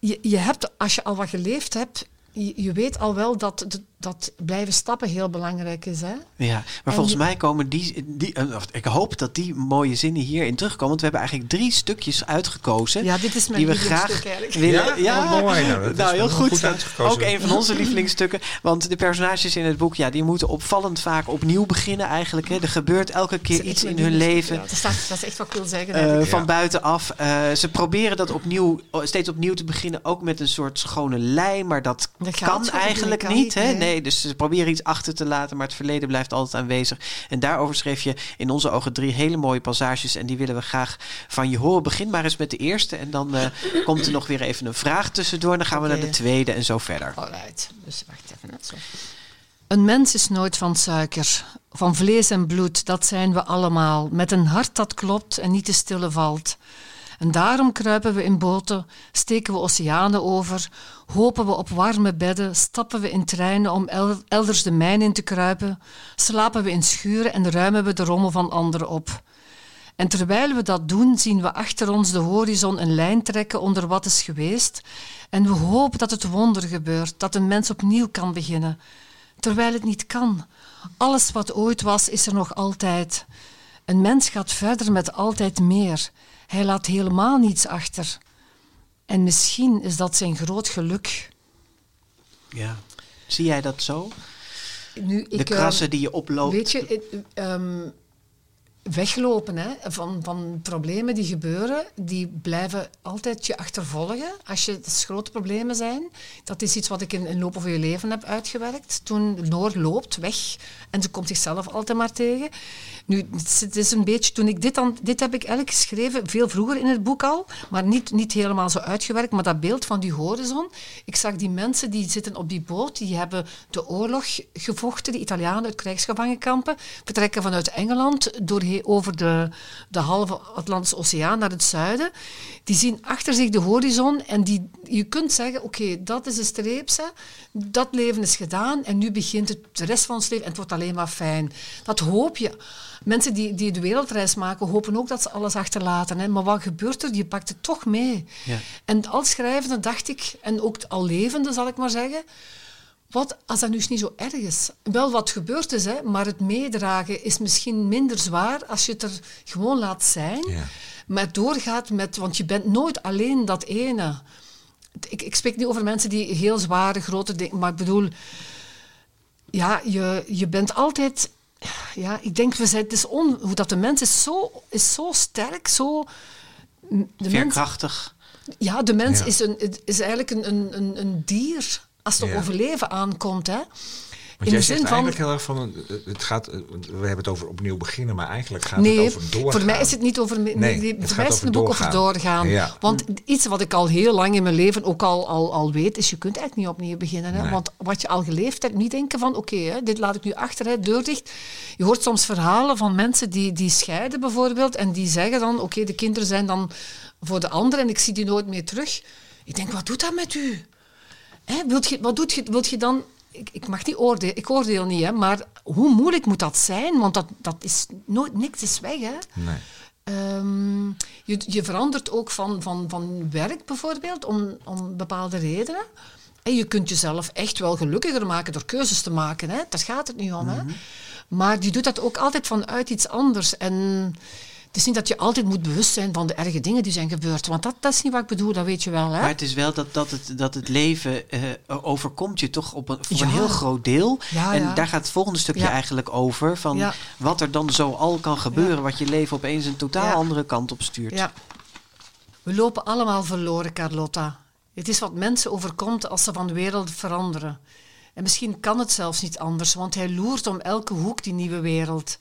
je, je hebt, als je al wat geleefd hebt, je, je weet al wel dat, dat, dat blijven stappen heel belangrijk is. Hè? Ja, maar En volgens mij komen die, die eh, of ik hoop dat die mooie zinnen hierin terugkomen. Want we hebben eigenlijk drie stukjes uitgekozen. Ja, dit is mijn die we graag willen. Ja? Oh, mooi. Nou, dat nou, heel wel goed. Ook een van onze lievelingsstukken. Want de personages in het boek, ja, die moeten opvallend vaak opnieuw beginnen eigenlijk. Hè. Er gebeurt elke keer iets in hun leven. ja. dat, is echt wat ik wil zeggen. eh, van buitenaf. Eh, ze proberen dat opnieuw, steeds opnieuw te beginnen, ook met een soort schone lijn, maar dat, Dat kan eigenlijk niet, hè? nee. Nee, dus ze proberen iets achter te laten, maar het verleden blijft altijd aanwezig. En daarover schreef je in onze ogen drie hele mooie passages en die willen we graag van je horen. Begin maar eens met de eerste en dan eh, komt er nog weer even een vraag tussendoor. Dan gaan we naar de tweede en zo verder. Alright, dus wacht even. Net zo. Een mens is nooit van suiker, van vlees en bloed, dat zijn we allemaal, met een hart dat klopt en niet te stille valt. En daarom kruipen we in boten, steken we oceanen over, hopen we op warme bedden, stappen we in treinen om el- elders de mijn in te kruipen, slapen we in schuren en ruimen we de rommel van anderen op. En terwijl we dat doen, zien we achter ons de horizon een lijn trekken onder wat is geweest. En we hopen dat het wonder gebeurt, dat een mens opnieuw kan beginnen. Terwijl het niet kan. Alles wat ooit was, is er nog altijd. Een mens gaat verder met altijd meer. Hij laat helemaal niets achter. En misschien is dat zijn groot geluk. Ja. Zie jij dat zo? Nu, De ik, eh, krassen die je oploopt. Weet je, ehm, weglopen hè, van, van problemen die gebeuren, die blijven altijd je achtervolgen. Als je, grote problemen zijn. Dat is iets wat ik in, in loop van je leven heb uitgewerkt. Toen Noor loopt weg en ze komt zichzelf altijd maar tegen. Nu, het is een beetje, toen ik dit dan, dit heb ik eigenlijk geschreven, veel vroeger in het boek al, maar niet, niet helemaal zo uitgewerkt, maar dat beeld van die horizon. Ik zag die mensen die zitten op die boot, die hebben de oorlog gevochten, de Italianen uit krijgsgevangenkampen, vertrekken vanuit Engeland door, over de, de halve Atlantische Oceaan naar het zuiden. Die zien achter zich de horizon en die, je kunt zeggen, oké, dat is de streepse, dat leven is gedaan en nu begint het, de rest van ons leven en alleen maar fijn. Dat hoop je. Mensen die, die de wereldreis maken, hopen ook dat ze alles achterlaten. Hè. Maar wat gebeurt er? Je pakt het toch mee. Ja. En als schrijvende dacht ik, en ook al levende zal ik maar zeggen, wat als dat nu niet zo erg is? Wel wat gebeurd is, hè, maar het meedragen is misschien minder zwaar als je het er gewoon laat zijn. Ja. Maar doorgaat met, want je bent nooit alleen dat ene. Ik, ik spreek niet over mensen die heel zware, grote dingen, maar ik bedoel, ja, je, je bent altijd ja, ik denk, we zijn, het is on, hoe dat de mens is zo, is zo sterk, zo... De Veerkrachtig. Mens, ja, de mens is, een, is eigenlijk een, een, een dier als het op overleven aankomt. Hè. Want in jij zegt eigenlijk heel erg van, het gaat, we hebben het over opnieuw beginnen, maar eigenlijk gaat het over doorgaan. voor mij is het niet over, nee, het voor mij is het boek over doorgaan. Want iets wat ik al heel lang in mijn leven ook al, al, al weet, is je kunt eigenlijk niet opnieuw beginnen. Hè? Want wat je al geleefd hebt, niet denken van, oké, dit laat ik nu achter, hè, deur dicht. Je hoort soms verhalen van mensen die, die scheiden bijvoorbeeld, en die zeggen dan, oké, de kinderen zijn dan voor de anderen en ik zie die nooit meer terug. Ik denk, wat doet dat met u? Hè, wilt je, wat doet je, wilt je dan ik, ik, mag niet oordelen, ik oordeel niet, hè, maar hoe moeilijk moet dat zijn? Want dat, dat is nooit, niks is weg. Hè. Nee. Um, je, je verandert ook van, van, van werk bijvoorbeeld om, om bepaalde redenen. En je kunt jezelf echt wel gelukkiger maken door keuzes te maken. Hè. Daar gaat het niet om. hè. Mhm. Maar je doet dat ook altijd vanuit iets anders. En het is niet dat je altijd moet bewust zijn van de erge dingen die zijn gebeurd. Want dat, dat is niet wat ik bedoel, dat weet je wel. Hè? Maar het is wel dat, dat, het, dat het leven uh, overkomt je toch op een, voor een heel groot deel. Ja, en daar gaat het volgende stukje eigenlijk over. Van wat er dan zo al kan gebeuren. Wat je leven opeens een totaal andere kant op stuurt. Ja. We lopen allemaal verloren, Carlotta. Het is wat mensen overkomt als ze van de wereld veranderen. En misschien kan het zelfs niet anders, want hij loert om elke hoek die nieuwe wereld.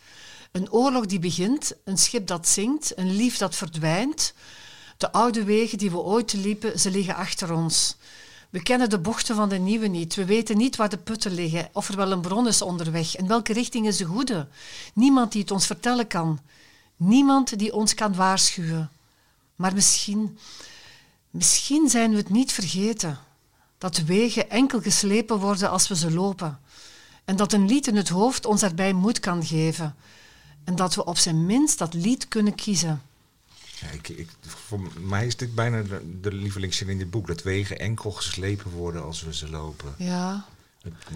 Een oorlog die begint, een schip dat zinkt, een lief dat verdwijnt. De oude wegen die we ooit liepen, ze liggen achter ons. We kennen de bochten van de nieuwe niet. We weten niet waar de putten liggen, of er wel een bron is onderweg. En welke richting is de goede? Niemand die het ons vertellen kan. Niemand die ons kan waarschuwen. Maar misschien, misschien zijn we het niet vergeten. Dat wegen enkel geslepen worden als we ze lopen. En dat een lied in het hoofd ons daarbij moed kan geven. En dat we op zijn minst dat lied kunnen kiezen. Ja, ik, ik, voor mij is dit bijna de, de lievelingszin in dit boek. Dat wegen enkel geslepen worden als we ze lopen. Ja,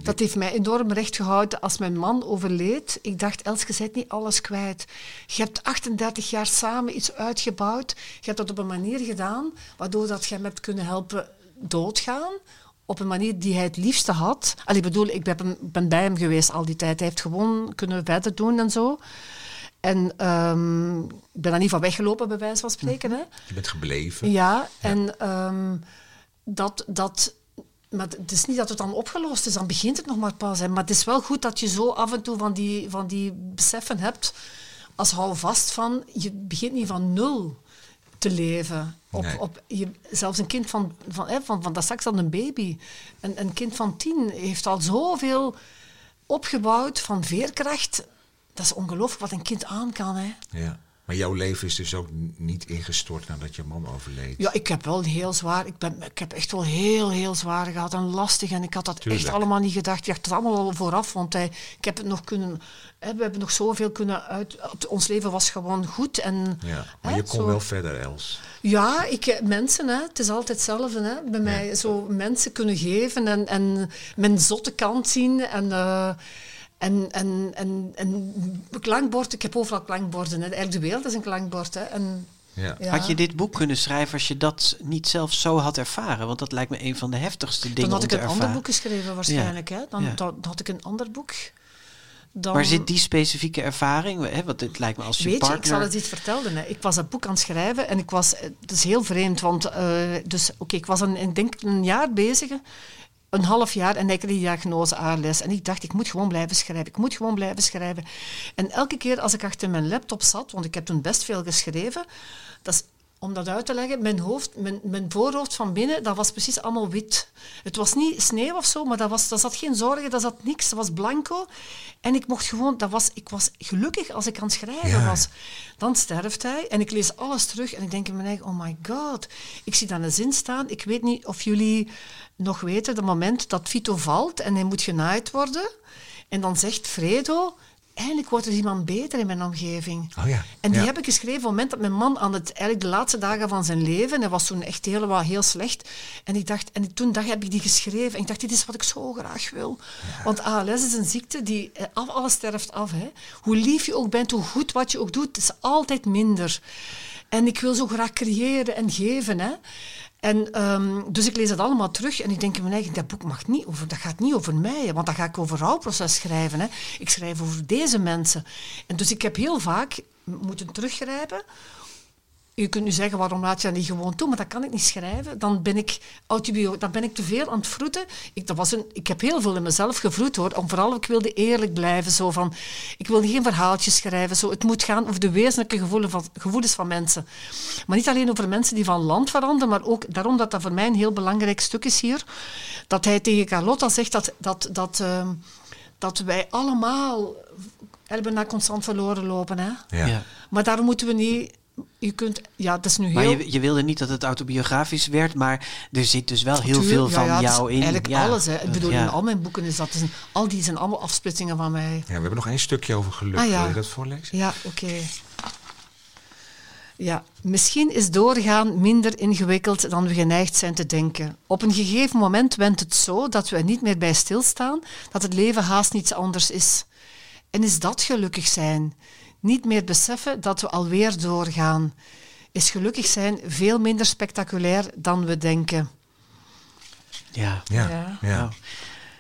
dat heeft mij enorm recht gehouden als mijn man overleed. Ik dacht, Elske, bent niet alles kwijt. Je hebt 38 jaar samen iets uitgebouwd. Je hebt dat op een manier gedaan waardoor dat je hem hebt kunnen helpen doodgaan op een manier die hij het liefste had. Al, ik bedoel, ik ben, ben, bij hem geweest al die tijd. Hij heeft gewoon kunnen verder doen en zo. En um, ik ben daar niet van weggelopen, bij wijze van spreken. Hè. Je bent gebleven. Ja, en um, dat, dat, maar het is niet dat het dan opgelost is, dan begint het nog maar pas. Hè. Maar het is wel goed dat je zo af en toe van die, van die beseffen hebt, als hou vast van, je begint niet van nul te leven. Op, op, je, zelfs een kind van, van, hè, van, van dat straks dan een baby. Een, een kind van tien heeft al zoveel opgebouwd van veerkracht dat is ongelooflijk wat een kind aan kan. Hè. Ja. Maar jouw leven is dus ook niet ingestort nadat je man overleed? Ja, ik heb wel heel zwaar. Ik, ben, ik heb echt wel heel, heel zwaar gehad en lastig. En ik had dat echt allemaal niet gedacht. Ik dacht het allemaal al vooraf, want hij, ik heb het nog kunnen. Hè, we hebben nog zoveel kunnen uit. Ons leven was gewoon goed. En, ja, maar je kon wel verder, Els. Ja, ik, eh, mensen, hè, het is altijd hetzelfde. Hè, bij mij zo mensen kunnen geven en, en mijn zotte kant zien. En. Uh, en, en, en, en klankbord, ik heb overal klankborden. Hè. Eigenlijk de wereld is een klankbord. Hè. En, ja. Had je dit boek kunnen schrijven als je dat niet zelf zo had ervaren? Want dat lijkt me een van de heftigste dingen Dan had ik een ander boek geschreven waarschijnlijk. Hè? Dan, dan, had ik een ander boek. dan... Waar zit die specifieke ervaring? Hè, want het lijkt me als je Weet partner... je, ik zal het iets vertellen. Hè. Ik was een boek aan het schrijven en ik was... eh, Het is heel vreemd, want... eh, dus, oké, ik was een, ik denk een jaar bezig. Een half jaar en ik kreeg die diagnose ALS. En ik dacht, ik moet gewoon blijven schrijven. Ik moet gewoon blijven schrijven. En elke keer als ik achter mijn laptop zat, want ik heb toen best veel geschreven... Dat is, om dat uit te leggen, mijn, hoofd, mijn, mijn voorhoofd van binnen, dat was precies allemaal wit. Het was niet sneeuw of zo, maar dat was, daar zat geen zorgen, dat zat niks. Dat was blanco. En ik mocht gewoon, dat was, ik was gelukkig als ik aan het schrijven Ja. was. Dan sterft hij en ik lees alles terug en ik denk in mijn eigen, oh my god. Ik zie dan een zin staan. Ik weet niet of jullie nog weten, het moment dat Vito valt en hij moet genaaid worden. En dan zegt Fredo, eindelijk wordt er iemand beter in mijn omgeving. Oh ja, En die ja. heb ik geschreven op het moment dat mijn man aan het, eigenlijk de laatste dagen van zijn leven, hij was toen echt helemaal heel slecht. En ik dacht, en toen dacht, heb ik die geschreven. En ik dacht, dit is wat ik zo graag wil. Want ALS is een ziekte die, eh, af, alles sterft af. Hè. Hoe lief je ook bent, hoe goed wat je ook doet, het is altijd minder. En ik wil zo graag creëren en geven. Hè. En, ehm, dus ik lees dat allemaal terug en ik denk in mijn eigen, dat boek mag niet over, dat gaat niet over mij, want dan ga ik over rouwproces schrijven. Hè. Ik schrijf over deze mensen. En dus ik heb heel vaak moeten teruggrijpen. Je kunt nu zeggen, waarom laat je dat niet gewoon toe? Maar dat kan ik niet schrijven. Dan ben ik, autobio dan ben ik te veel aan het vroeten. Ik, dat was een, ik heb heel veel in mezelf gevroed, hoor. Om vooral, ik wilde eerlijk blijven. Zo van, ik wilde geen verhaaltjes schrijven. Zo, het moet gaan over de wezenlijke gevoelens van, gevoelens van mensen. Maar niet alleen over mensen die van land veranderen, maar ook daarom dat dat voor mij een heel belangrijk stuk is hier. Dat hij tegen Carlotta zegt dat, dat, dat, ehm, dat wij allemaal hebben naar constant verloren lopen. Hè? Ja. Ja. Maar daarom moeten we niet... Je kunt... Ja, dat is nu Maar heel... je, je wilde niet dat het autobiografisch werd, maar er zit dus wel heel veel ja, van ja, jou in. Eigenlijk Ja. alles. Hè. Ik bedoel, Ja. in al mijn boeken is dat... is een- al die zijn allemaal afsplitsingen van mij. Ja, we hebben nog één stukje over geluk. Ah, ja. Wil je dat voorlezen? Ja, oké. Ja, misschien is doorgaan minder ingewikkeld dan we geneigd zijn te denken. Op een gegeven moment wendt het zo dat we er niet meer bij stilstaan, dat het leven haast niets anders is. En is dat gelukkig zijn? Niet meer beseffen dat we alweer doorgaan. Is gelukkig zijn veel minder spectaculair dan we denken. Ja. Ja. Ja. Ja. Nou,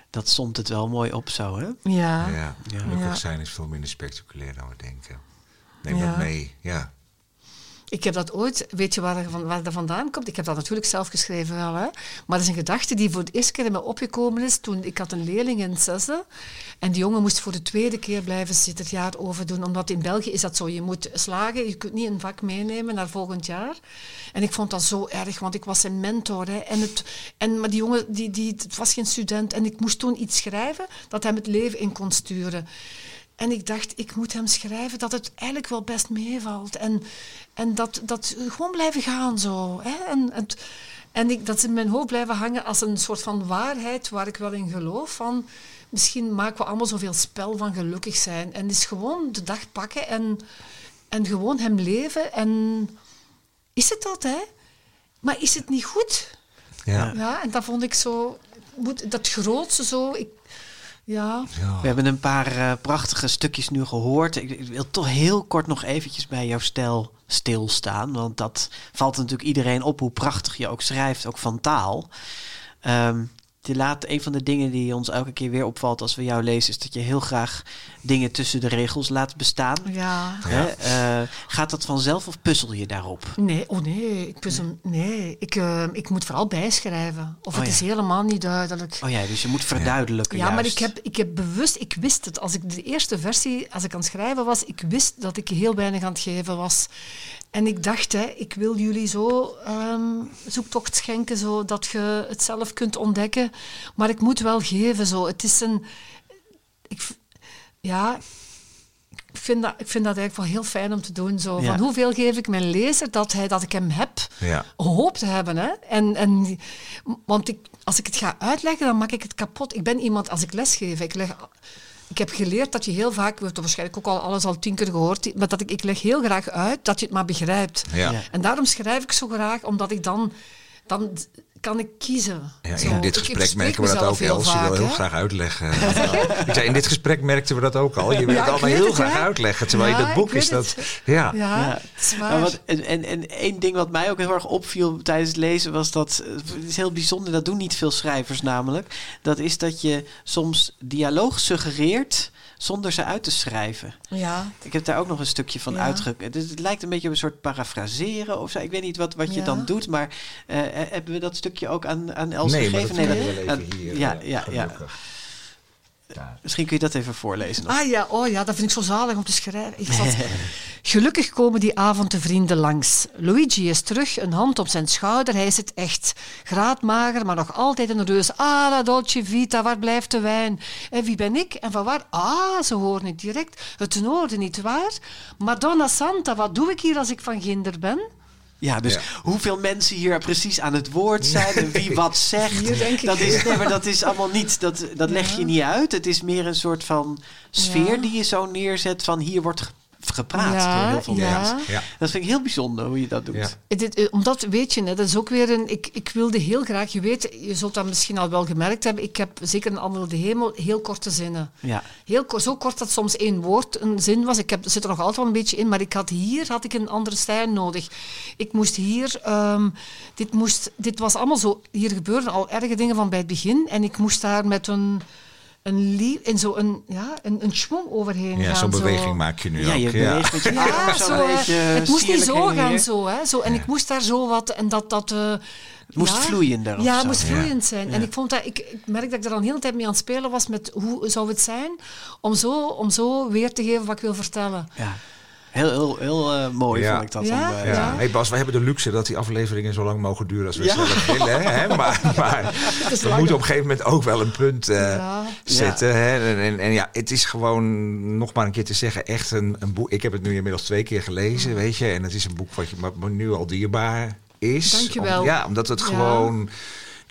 dat somt het wel mooi op zo, hè? Ja. Ja. Ja. Gelukkig Ja. zijn is veel minder spectaculair dan we denken. Neem Ja. dat mee. Ja. Ik heb dat ooit, weet je waar, dat vandaan komt? Ik heb dat natuurlijk zelf geschreven wel, hè. Maar dat is een gedachte die voor de eerste keer in me opgekomen is toen ik had een leerling in het zesde. En die jongen moest voor de tweede keer blijven zitten het jaar overdoen. Omdat in België is dat zo, je moet slagen, je kunt niet een vak meenemen naar volgend jaar. En ik vond dat zo erg, want ik was zijn mentor. Hè. En het, en, maar die jongen, die, die, het was geen student. En ik moest toen iets schrijven dat hem het leven in kon sturen. En ik dacht, ik moet hem schrijven dat het eigenlijk wel best meevalt. En, en dat, dat gewoon blijven gaan zo. Hè? En, het, en ik, dat is in mijn hoofd blijven hangen als een soort van waarheid waar ik wel in geloof. Van, misschien maken we allemaal zoveel spel van gelukkig zijn. En is gewoon de dag pakken en, en gewoon hem leven. En is het dat, hè? Maar is het niet goed? Ja. Ja, en dat vond ik zo... Moet, dat grootste zo... Ik, ja, We hebben een paar eh, prachtige stukjes nu gehoord. Ik, ik wil toch heel kort nog eventjes bij jouw stijl stilstaan. Want dat valt natuurlijk iedereen op hoe prachtig je ook schrijft, ook van taal. Ehm, je laat, een van de dingen die ons elke keer weer opvalt als we jou lezen, is dat je heel graag dingen tussen de regels laat bestaan. ja. Hè? Eh, gaat dat vanzelf of puzzel je daarop? Nee, oh nee, ik, puzzel, nee. Ik, eh, ik moet vooral bijschrijven. Of Oh het ja. is helemaal niet duidelijk. Oh ja, dus je moet verduidelijken. Ja, maar ik heb, ik heb bewust, ik wist het. Als ik de eerste versie, als ik aan het schrijven was, ik wist dat ik heel weinig aan het geven was. En ik dacht, hè, ik wil jullie zo ehm, zoektocht schenken, zo dat je het zelf kunt ontdekken. Maar ik moet wel geven, zo. Het is een... Ik, ja, ik vind, dat, ik vind dat eigenlijk wel heel fijn om te doen. Zo. Ja. Van hoeveel geef ik mijn lezer dat, hij, dat ik hem heb Ja. gehoopt te hebben. Hè? En, en, want ik, als ik het ga uitleggen, dan maak ik het kapot. Ik ben iemand, als ik lesgeef, ik leg... Ik heb geleerd dat je heel vaak, we hebben waarschijnlijk ook al alles al tien keer gehoord, maar dat ik, ik leg heel graag uit dat je het maar begrijpt. Ja. Ja. En daarom schrijf ik zo graag, omdat ik dan, dan kan ik kiezen. Ja, Zo, in dit ik- ik gesprek spreek merken we dat ook, Els. Je wil heel graag uitleggen. ik zei, in dit gesprek merkten we dat ook al. Je wil Ja, het ik allemaal heel het, graag uitleggen. Terwijl Ja, in dat boek ik is dat... het. Ja. Ja. Maar wat, en, en, en één ding wat mij ook heel erg opviel tijdens het lezen was dat, het is heel bijzonder, dat doen niet veel schrijvers namelijk, dat is dat je soms dialoog suggereert zonder ze uit te schrijven. Ja. Ik heb daar ook nog een stukje van Ja. Dus het lijkt een beetje op een soort parafraseren of zo. Ik weet niet wat, wat je dan doet, maar eh, hebben we dat stukje ook aan, aan Els Nee, maar dat gegeven? kunnen we wel even Ah, hier. Ja, eh, ja, ja. Ja. Misschien kun je dat even voorlezen. Nog. Ah ja, oh ja, dat vind ik zo zalig om te schrijven. Ik zat... Gelukkig komen die avond de vrienden langs. Luigi is terug, een hand op zijn schouder. Hij is het echt. Graadmager, maar nog altijd een reus. Ah, la dolce vita, waar blijft de wijn? En wie ben ik? En van waar? Ah, ze horen ik direct. Het noorden, niet waar? Madonna Santa, wat doe ik hier als ik van ginder ben? Ja, dus Ja. hoeveel mensen hier precies aan het woord zijn en wie wat zegt. Vier, denk ik. Dat is, nee, maar dat is allemaal niet, dat, dat leg je niet uit. Het is meer een soort van sfeer Ja. die je zo neerzet van hier wordt ge- gepraat Ja, door heel veel ja. mensen. Ja. Dat vind ik heel bijzonder hoe je dat doet. Ja. Dit, eh, omdat, weet je, dat is ook weer een... Ik, ik wilde heel graag... Je weet, je zult dat misschien al wel gemerkt hebben. Ik heb zeker een Ander de Hemel heel korte zinnen. Ja. Heel zo kort dat soms één woord een zin was. Ik heb, zit er nog altijd wel een beetje in, maar ik had hier had ik een andere stijl nodig. Ik moest hier, ehm, dit, moest, dit was allemaal zo, hier gebeurden al erge dingen van bij het begin en ik moest daar met een, een lief, in zo een, ja, een, een schwung overheen Ja, gaan. zo'n zo. beweging maak je nu Ja, ook. je beweegt met je Ja, zo zo, een hè. beetje het moest niet zo en gaan, zo, hè, zo. En ik moest daar zo wat, en dat, dat eh, Het moest ja. vloeiender Ja, het zo. moest Ja. vloeiend zijn. En ik vond dat, ik, ik merk dat ik er al een hele tijd mee aan het spelen was met hoe zou het zijn om zo, om zo weer te geven wat ik wil vertellen. Ja. Heel, heel, heel eh, mooi Ja. vond ik dat. Ja, om, Ja. Ja. Hey Bas, we hebben de luxe dat die afleveringen zo lang mogen duren als we Ja. zelf willen. Hè? Maar, maar we moeten op een gegeven moment ook wel een punt eh, Ja. zetten. Hè? En, en, en ja, het is gewoon, nog maar een keer te zeggen, echt een, een boek. Ik heb het nu inmiddels twee keer gelezen, weet je. En het is een boek wat je maar, nu al dierbaar is. Dankjewel. Om- ja, omdat het Ja. gewoon...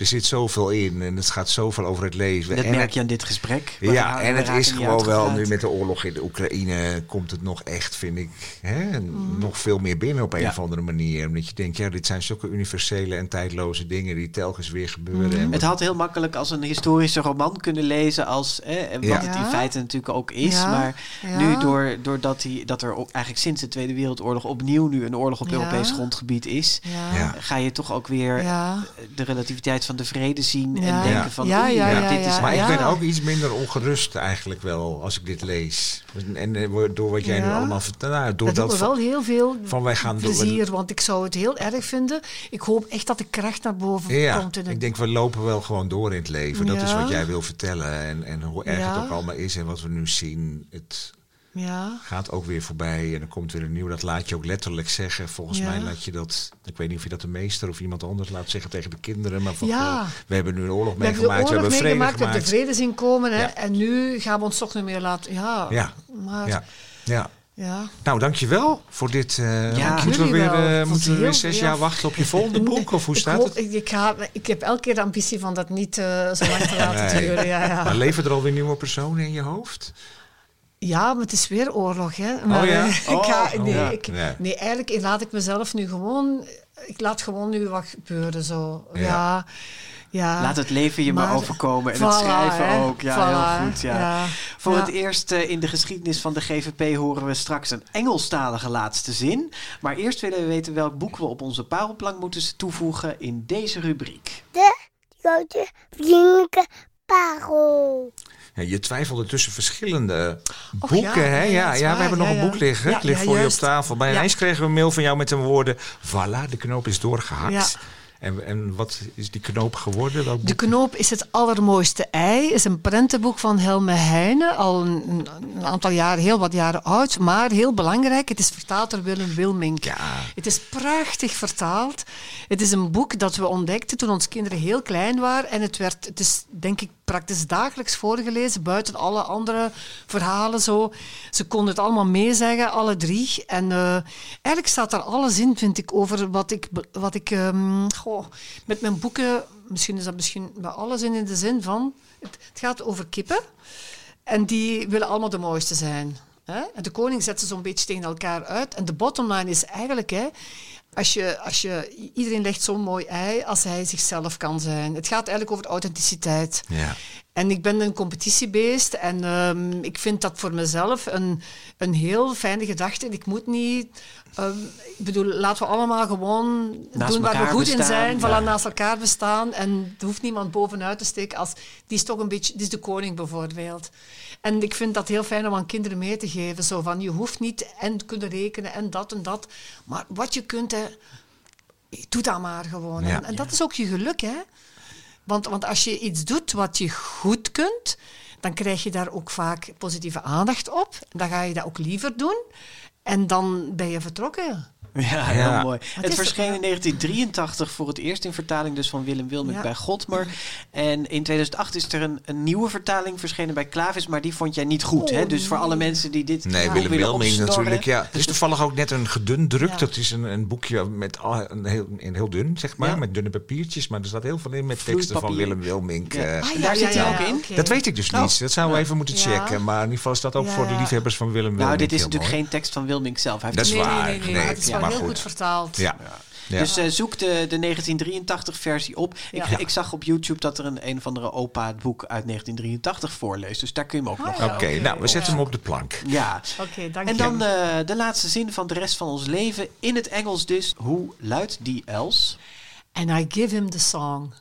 Er zit zoveel in en het gaat zoveel over het leven. Dat en merk het- je aan dit gesprek. Ja, en het is gewoon wel nu met de oorlog in de Oekraïne komt het nog echt, vind ik, hè, nog veel meer binnen op een Ja. of andere manier. Omdat je denkt, ja, dit zijn zulke universele en tijdloze dingen die telkens weer gebeuren. En Het had heel makkelijk als een historische roman kunnen lezen als eh, wat Ja. het in feite natuurlijk ook is. Ja. Maar Ja. nu door, doordat die, dat er ook eigenlijk sinds de Tweede Wereldoorlog opnieuw nu een oorlog op Ja. Europees grondgebied is, Ja. Ja. ga je toch ook weer Ja. de relativiteit van de vrede zien en Ja. denken Ja. van Ja, ja, maar ja, dit is ja. maar ik ben ook iets minder ongerust eigenlijk wel als ik dit lees. En eh, door wat jij nu allemaal vertelt, nou, door Dat doet dat me van- wel heel veel van wij gaan door- plezier, want ik zou het heel erg vinden. Ik hoop echt dat de kracht naar boven Ja, komt. In het ik denk we lopen wel gewoon door in het leven. Dat is wat jij wil vertellen. En, en hoe erg Ja. het ook allemaal is en wat we nu zien. Het ja. gaat ook weer voorbij en er komt weer een nieuw. Dat laat je ook letterlijk zeggen. Volgens Ja. mij laat je dat... Ik weet niet of je dat de meester of iemand anders laat zeggen tegen de kinderen. Maar van, Ja. we hebben nu een oorlog meegemaakt. We hebben vrede meegemaakt, we hebben de gemaakt. vrede zien komen. Hè. En nu gaan we ons toch niet meer laten... Ja, Ja. maar... Ja. Nou, dankjewel voor dit. eh, Ja. moeten we weer, wel. eh, moeten we weer zes ja. jaar wachten op je volgende boek? Of hoe ik, staat hoop- het? Ik, ik, ga, ik heb elke keer de ambitie van dat niet eh, zo lang te laten Nee. duren. Ja, ja. Maar leven er alweer nieuwe personen in je hoofd? Ja, maar het is weer oorlog. Hè. Maar, ja? eh, ik ga, Oh, nee, ja. ik, Nee. nee, eigenlijk laat ik mezelf nu gewoon... Ik laat gewoon nu wat gebeuren. Zo. Ja. Ja. Ja. Laat het leven je maar, Maar- overkomen en het schrijven hè. ook. Ja, Voilà, heel goed. Ja. ja. Voor Ja. het eerst eh, in de geschiedenis van de GVP horen we straks een Engelstalige laatste zin. Maar eerst willen we weten welk boek we op onze parelplank moeten toevoegen in deze rubriek. De grote vriendelijke parel. Je twijfelde tussen verschillende Och, boeken. ja, hè? ja, Ja, we hebben nog een boek liggen. Het ligt voor je op tafel. Bij ineens kregen we een mail van jou met de woorden... Voilà, de knoop is doorgehakt. En, en wat is die knoop geworden? Welk De knoop is het allermooiste ei. is een prentenboek van Helme Heijnen. Al een, een aantal jaren, heel wat jaren oud. Maar heel belangrijk, het is vertaald door Willem Wilmink. Ja. Het is prachtig vertaald. Het is een boek dat we ontdekten toen onze kinderen heel klein waren. En het, werd, het is denk ik praktisch dagelijks voorgelezen. Buiten alle andere verhalen zo. Ze konden het allemaal meezeggen, alle drie. En eh, eigenlijk staat daar alles in, vind ik, over wat ik... Wat ik ehm, met mijn boeken... Misschien is dat misschien bij alles in, de zin van... Het, het gaat over kippen. En die willen allemaal de mooiste zijn. Hè? En de koning zet ze zo'n beetje tegen elkaar uit. En de bottom line is eigenlijk... Hè, als je, als je, iedereen legt zo'n mooi ei als hij zichzelf kan zijn. Het gaat eigenlijk over authenticiteit. Ja. En ik ben een competitiebeest en ehm, ik vind dat voor mezelf een, een heel fijne gedachte. Ik moet niet... ehm, ik bedoel, laten we allemaal gewoon Naast doen waar we goed in zijn. ja. Voilà, naast elkaar bestaan. En er hoeft niemand bovenuit te steken. Als, die is toch een beetje... Die is de koning bijvoorbeeld. En ik vind dat heel fijn om aan kinderen mee te geven. Zo van, je hoeft niet en kunnen rekenen en dat en dat. Maar wat je kunt, hè, doe dat maar gewoon. Ja. En, en dat is ook je geluk, hè. Want, want als je iets doet wat je goed kunt, dan krijg je daar ook vaak positieve aandacht op. Dan ga je dat ook liever doen. En dan ben je vertrokken. Ja, heel Ja. mooi. Het verscheen in 1983 voor het eerst in vertaling dus van Willem Wilmink Ja. bij Godmer. En in 2008 is er een, een nieuwe vertaling verschenen bij Klavis, maar die vond jij niet goed. Oh, hè? Dus voor alle mensen die dit Nee, Willem opsnorren. natuurlijk. Ja. Het is toevallig ook net een gedund druk. Ja. Dat is een, een boekje met al, een heel, een heel dun, zeg maar. Ja. Met dunne papiertjes. Maar er staat heel veel in met teksten van. Willem eh, Ah, En daar zit hij ook in? Dat weet ik dus Oh. niet. Dat zouden we even moeten Ja. checken. Maar in ieder geval is dat ook Ja. voor de liefhebbers van Willem Wilming Nou, dit is natuurlijk geen tekst van Wilmink zelf. Dat is nee, waar. Nee, maar heel goed. goed vertaald. Ja. Ja. Dus eh, zoek de, de 1983-versie op. Ik, Ja. ik zag op YouTube dat er een, een of andere opa het boek uit 1983 voorleest. Dus daar kun je hem ook nog ja. Oké, nou, we zetten ja. hem op de plank. Ja. Oké, dank En dan eh, de laatste zin van de rest van ons leven. In het Engels dus. Hoe luidt die els? And I give him the song.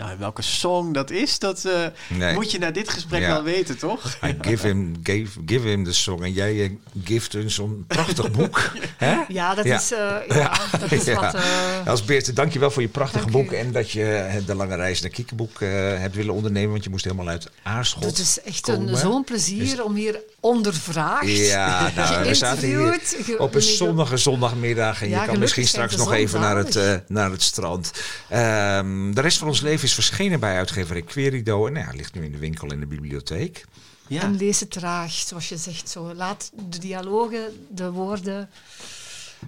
Nou, welke song dat is, dat eh, Nee. moet je na dit gesprek Ja. wel weten, toch? I give him, gave, give him the song. En jij eh, gift hun zo'n prachtig boek. Hè? Ja, dat Ja. is, eh, ja, dat is Ja. wat... eh, Als Beert, dankjewel voor je prachtige Dank u. boek. En dat je de lange reis naar Kiekeboek eh, hebt willen ondernemen. Want je moest helemaal uit Aarschot Het is echt een, zo'n plezier om hier ondervraagd, Ja, nou, we zaten hier op een zonnige zondagmiddag. En Ja, je kan misschien straks nog even naar het, eh, naar het strand. Ehm, de rest van ons leven is verschenen bij uitgeverij Querido. En nou, ja, ligt nu in de winkel en de bibliotheek. Ja. En lees het traag, zoals je zegt. Zo. Laat de dialogen, de woorden...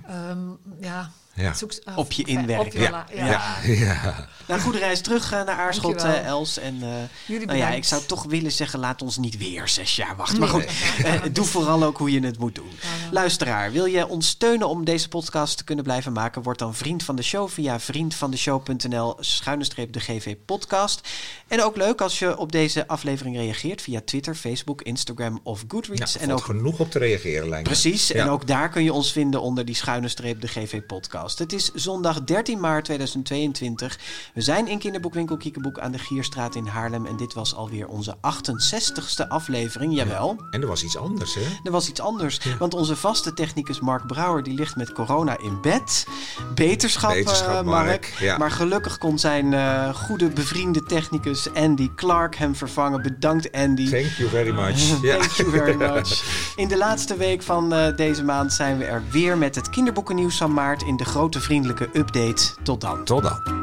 ehm, ja, Ja. zoek- Op je inwerken. op je- voilà, ja. Ja, ja. Nou, goede reis terug eh, naar Aarschot, eh, Els. En eh, Jullie nou ja, ik zou toch willen zeggen, laat ons niet weer zes jaar wachten. Nee. Maar goed, doe vooral ook hoe je het moet doen. Luisteraar, wil je ons steunen om deze podcast te kunnen blijven maken? Word dan vriend van de show via vriendvandeshow.nl schuine streep de GV podcast. En ook leuk als je op deze aflevering reageert via Twitter, Facebook, Instagram of Goodreads. en ook genoeg op te reageren, Lijn. Precies, Ja. en ook daar kun je ons vinden onder die schuine streep de GV podcast. Het is zondag 13 maart 2022. We zijn in kinderboekwinkel Kiekeboek aan de Gierstraat in Haarlem en dit was alweer onze 68ste aflevering, jawel. En er was iets anders, hè? Er was iets anders, want onze vaste technicus Mark Brouwer die ligt met corona in bed. Beterschap, Beterschap, eh, Mark, Mark. ja. Maar gelukkig kon zijn eh, goede bevriende technicus Andy Clark hem vervangen. Bedankt Andy. Thank you very much. Ja. Thank you very much. In de laatste week van eh, deze maand zijn we er weer met het kinderboekennieuws van maart in de grote vriendelijke update. Tot dan. Tot dan.